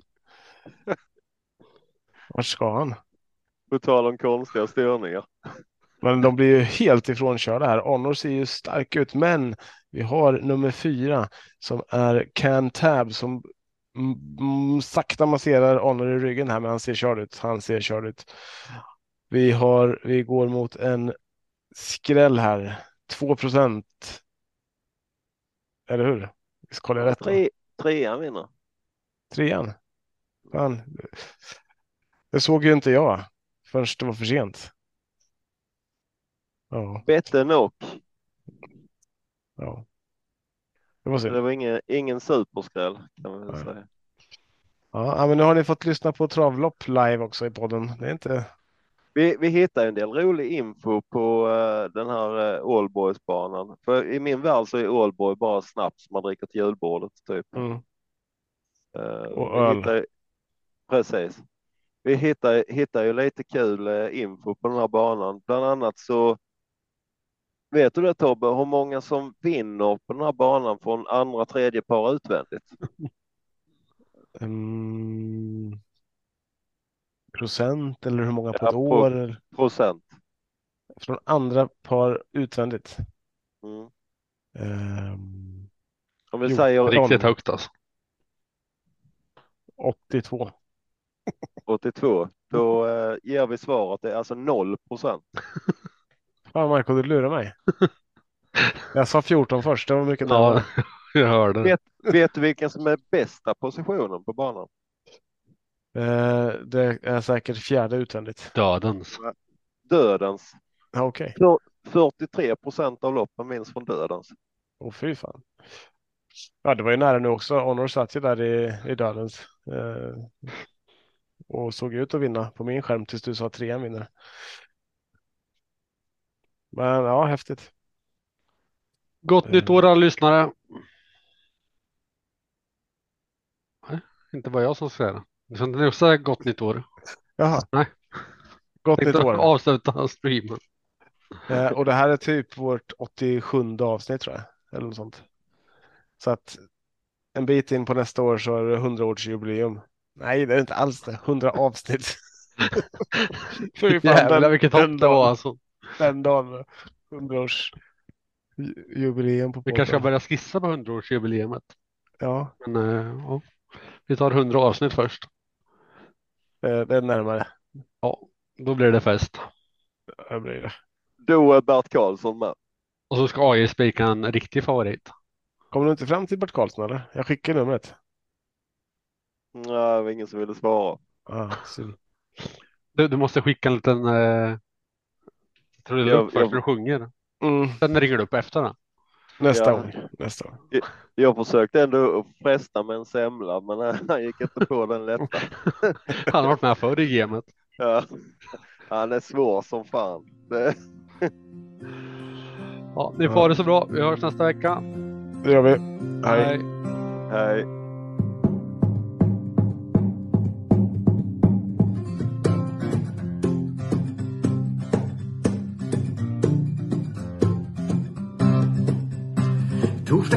[LAUGHS] Vart ska han? På tal om konstiga störningar. Men de blir ju helt ifrånkörda här. Honor ser ju stark ut, men vi har nummer fyra som är Can Tab som sakta masserar Honor i ryggen här, men han ser körd ut. Han ser körd ut. Vi har, vi går mot en skräll här. 2 procent. Eller hur? Visst kollar jag rätt? Tre, trean vinner. Trean. Fan. Det såg ju inte jag förrän det var för sent. Ja, Bette knock. ja. Det var det var ingen, ingen superskräll kan man säga. Ja, men nu har ni fått lyssna på travlopp live också i podden. Det är inte... Vi, vi hittar en del rolig info på eh, den här uh, Allboys-banan. För i min värld så är Allboy bara snaps man dricker till julbordet typ. Mm. Eh, Och öl. hittar, precis. Vi hittar, hittar ju lite kul eh, info på den här banan. Bland annat så vet du det Tobbe, hur många som vinner på den här banan från andra, tredje par utvändigt? [LAUGHS] Mm. Procent eller hur många på Ja, ett på- år? eller- Procent. Från andra par utvändigt. Mm. Ehm, Om vi Jo, säger Riktigt högt alltså. 82. 82, då eh, ger vi svaret. Det är alltså 0 procent. [LAUGHS] Fan Marco, du lurar mig. [LAUGHS] Jag sa 14 först, det var mycket Ja, nära. jag hörde. Vet, vet du vilken som är bästa positionen på banan? Eh, det är säkert fjärde utvändigt. Dödens. Dödens. Ja, Okej, 43 procent av loppen vinns från dödens. åh fy fan. Ja, det var ju nära nu också. Honor satt ju där i, i dödens. Eh, och såg ut att vinna på min skärm tills du sa trean vinner. Men ja, häftigt. Gott nytt år alla lyssnare. Nej, inte bara jag som säga det. Du ska inte säga gott nytt år. Jaha. Nej. Gott nytt år. avsluta streamen. Eh, och det här är typ vårt 87 avsnitt tror jag. Eller något sånt. Så att en bit in på nästa år så är det 100-årsjubileum. Nej, det är inte alls det. 100 avsnitt. [LAUGHS] Fy fan, Jävlar den, vilket hopp det var alltså. den dagen. 100-års ju- jubileum på Vi kanske ska börja skissa på 100-årsjubileet. Ja, Men eh, ja, vi tar 100 avsnitt först. det, det är närmare. Ja, då blir det fest. Det blir det. Då är Bert Karlsson med. Och så ska AI spika en riktig favorit. Kommer du inte fram till Bert Karlsson eller? Jag skickar numret. Nej, det var ingen som ville svara. Ah. Du, du måste skicka en liten eh, tror du Jag- upp först jag- när du sjunger. mm, Sen ringer du upp efter det. nästa Ja. gång. Nästa gång. Jag försökte ändå fresta med en semla, men han gick inte på den lätta. [LAUGHS] Han har varit med förr i gamet. Ja. Han är svår som fan. Det... Ja, ni får ha det så bra. Vi hörs nästa vecka. Det gör vi. Hej. Hej. Hej.